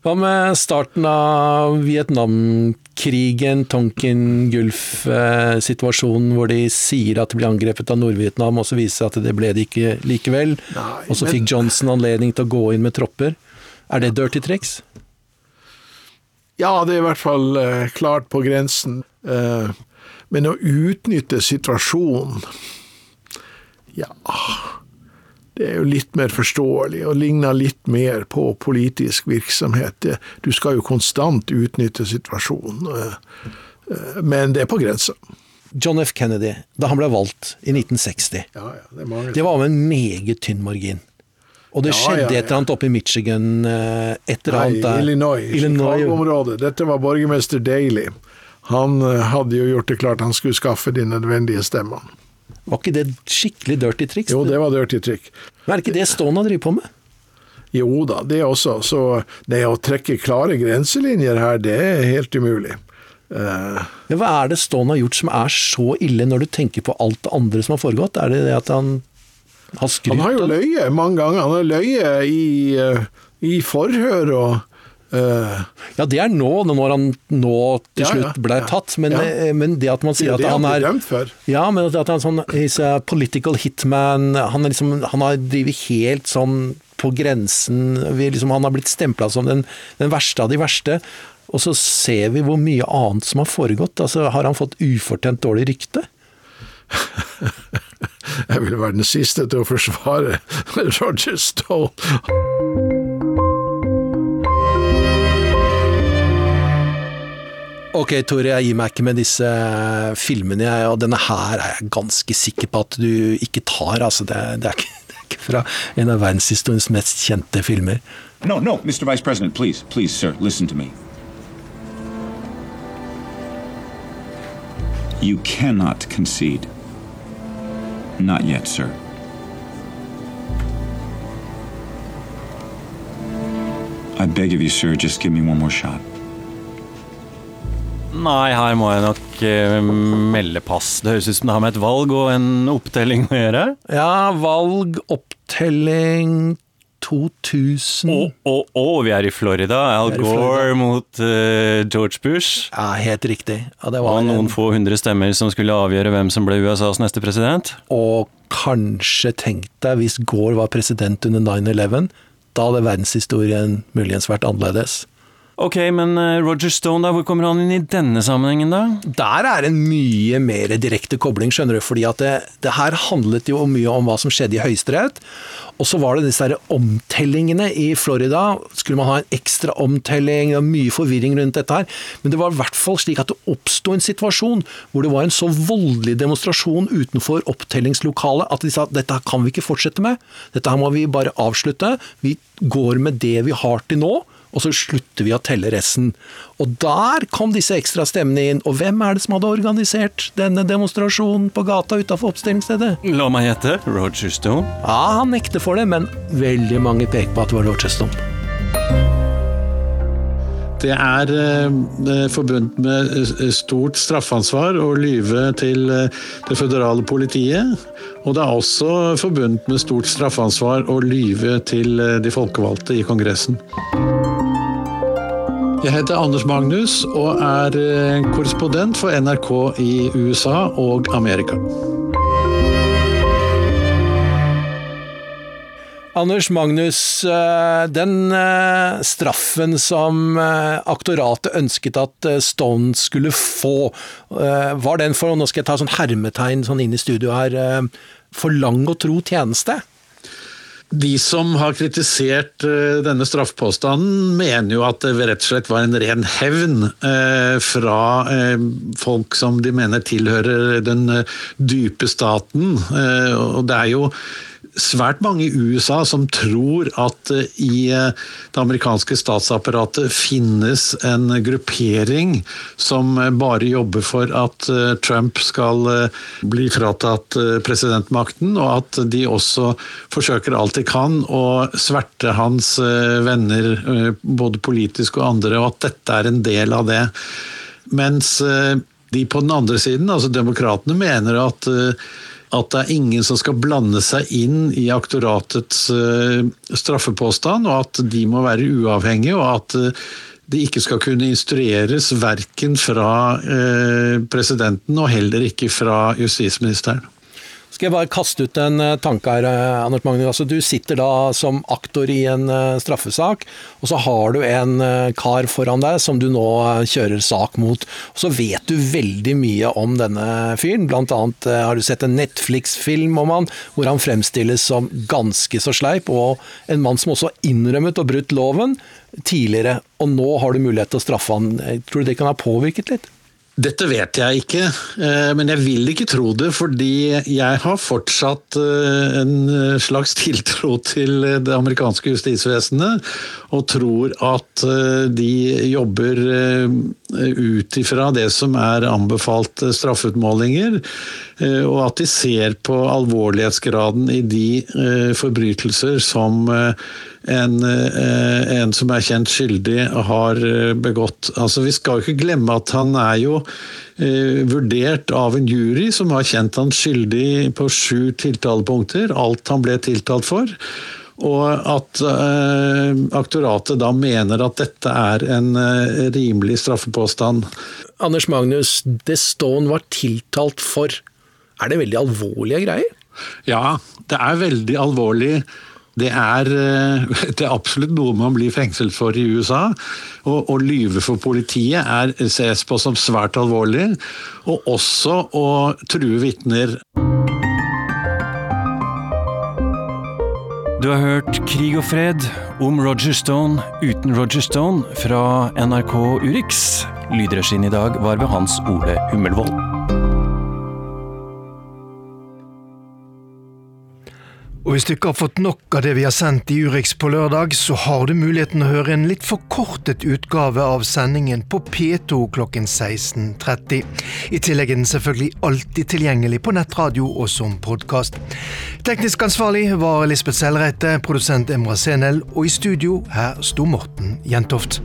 Speaker 21: Hva med starten av Vietnamkrigen, Tonkin Gulf-situasjonen, hvor de sier at de ble angrepet av Nord-Vietnam, og så viser det at det ble det ikke likevel? Nei, og så men... fikk Johnson anledning til å gå inn med tropper. Er det dirty tricks?
Speaker 24: Ja, det er i hvert fall uh, klart på grensen. Uh, men å utnytte situasjonen Ja det er jo litt mer forståelig og ligner litt mer på politisk virksomhet. Du skal jo konstant utnytte situasjonen, eh, eh, men det er på grensa.
Speaker 21: John F. Kennedy, da han ble valgt i 1960,
Speaker 24: ja, ja, det,
Speaker 21: det, var med en meget tynn margin. Og det ja, skjedde et eller annet oppe i Michigan, eh, et eller annet
Speaker 24: der. Illinois, Illinois. Dette var borgermester Daly. Han hadde jo gjort det klart han skulle skaffe de nødvendige stemmene.
Speaker 21: Var ikke det skikkelig dirty triks?
Speaker 24: Jo, det var dirty trick.
Speaker 21: Men er det ikke det Stona driver på med?
Speaker 24: Jo da, det også. Så det å trekke klare grenselinjer her, det er helt umulig.
Speaker 21: Uh, Hva er det Stone har gjort som er så ille, når du tenker på alt det andre som har foregått? Er det det at han har skrytt?
Speaker 24: Han har jo løyet mange ganger. Han har løyet i, uh, i forhør og
Speaker 21: Uh, ja, det er nå, når han nå til ja, slutt ble tatt. Men, ja. Eh, men, det at man sier at han er Ja, men at han er sånn He's a political hitman. Han, er liksom, han har drevet helt sånn på grensen. Liksom, han har blitt stempla som den, den, verste av de verste. Og så ser vi hvor mye annet som har foregått. Altså, har han fått ufortjent dårlig rykte? *laughs*
Speaker 24: Jeg ville være den siste til å forsvare Roger Stone.
Speaker 21: Ok, Tore, jeg gir meg ikke med disse filmene, jeg, og denne her er jeg ganske sikker på at du ikke tar. Altså, det, det, er ikke, *laughs* det, er ikke, fra en av verdenshistoriens mest kjente filmer.
Speaker 26: No, no, Mr. Vice President, please, please, sir, listen to me. You cannot concede. Not yet, sir. I beg of you, sir, just give me one more shot.
Speaker 23: Nei, her må jeg nok uh, melde pass. Det høres ut som det har med et valg og en opptelling å gjøre.
Speaker 21: Ja, valg, opptelling 2000
Speaker 23: Å, å, å, vi er i Florida. Al i Gore Florida. mot uh, George Bush.
Speaker 21: Ja, helt riktig. Ja,
Speaker 23: det var og noen en... få hundre stemmer som skulle avgjøre hvem som ble USAs neste president.
Speaker 21: Og kanskje tenk deg hvis Gore var president under 9-11. Da hadde verdenshistorien muligens vært annerledes.
Speaker 23: Ok, men eh, Roger Stone, da, hvor kommer han inn i denne sammenhengen, da?
Speaker 21: Der er en mye mer direkte kobling, skjønner du. fordi at det, det her handlet jo mye om hva som skjedde i Høyesterett. Og så var det disse der omtellingene i Florida. Skulle man ha en ekstra omtelling? Det var mye forvirring rundt dette her. Men det var i hvert fall slik at det oppsto en situasjon hvor det var en så voldelig demonstrasjon utenfor opptellingslokalet at de sa at dette kan vi ikke fortsette med. Dette her må vi bare avslutte. Vi går med det vi har til nå og så slutter vi å telle resten. Og der kom disse ekstra stemmene inn. Og hvem er det som hadde organisert denne demonstrasjonen på gata utafor oppstillingsstedet?
Speaker 23: La meg gjette Roger Stone?
Speaker 21: Ja, han nekter for det, men veldig mange peker på at det var Roger Stone.
Speaker 27: Det er eh, forbundet med eh, stort straffansvar å lyve til eh, det føderale politiet. Og det er også forbundet med stort straffansvar å lyve til eh, de folkevalgte i Kongressen. Jeg heter Anders Magnus og er eh, korrespondent for NRK i USA og Amerika.
Speaker 21: Anders Magnus, eh, den eh, straffen som aktoratet ønsket at Stone skulle få, var den for, nå skal jeg ta sånn hermetegn sånn inn i studio her, for lang og tro tjeneste?
Speaker 27: De som har kritisert uh, denne straffepåstanden, mener jo at det rett og slett var en ren hevn uh, fra uh, folk som de mener tilhører den dype staten. og det er jo svært mange i USA som tror at eh, i eh, det amerikanske statsapparatet finnes en gruppering som eh, bare jobber for at Trump skal bli fratatt presidentmakten, og at de også forsøker alt de kan å sverte hans venner, både politisk og andre, og at dette er en del av det. Mens de på den andre siden, altså demokratene, mener at at det er ingen som skal blande seg inn i aktoratets uh, straffepåstand, og at de må være uavhengige, og at det de ikke skal kunne instrueres verken fra uh, presidenten og heller ikke fra justisministeren.
Speaker 21: Skal jeg bare kaste ut en eh, tanke her, eh, Anders Magnus. Altså, du sitter da som aktor i en eh, straffesak, og så har du en kar foran deg som du nå kjører sak mot. Og så vet du veldig mye om denne fyren. Blant annet har du sett en Netflix-film om han, hvor han fremstilles som ganske så sleip, og en mann som også har innrømmet og brutt loven tidligere. Og nå har du mulighet til å straffe han. Tror du det kan ha påvirket litt?
Speaker 27: Dette vet jeg ikke, eh, men jeg vil ikke tro det, fordi jeg har fortsatt eh, en slags tiltro til det amerikanske justisvesenet, og tror at eh, de jobber ut ifra det som er anbefalt straffeutmålinger, og at de ser på alvorlighetsgraden i de forbrytelser som en, en, som er kjent skyldig, har begått. Altså, vi skal jo ikke glemme at han er jo eh, vurdert av en jury som har kjent han skyldig på sju tiltalepunkter, alt han ble tiltalt for. Og at eh, aktoratet da mener at dette er en eh, rimelig straffepåstand.
Speaker 21: Anders Magnus, det Stone var tiltalt for, er det veldig alvorlige greier?
Speaker 27: Ja, det er veldig alvorlig det er, eh, *laughs* det er, absolutt noe man blir fengslet for i USA. Å lyve for politiet er, ses på som svært alvorlig, og også å true vitner.
Speaker 23: Du har hørt Krig og fred om Roger Stone uten Roger Stone fra NRK Urix. Lydregien i dag var ved Hans Ole Hummelvold.
Speaker 3: Og hvis du ikke har fått nok av det vi har sendt i Urix på lørdag, så har du muligheten å høre en litt forkortet utgave av sendingen på P2 klokken 16.30. I tillegg er den selvfølgelig alltid tilgjengelig på nettradio og som podkast. Teknisk ansvarlig var Lisbeth Selreite, produsent Emra Senel, og i studio her sto Morten Jentoft.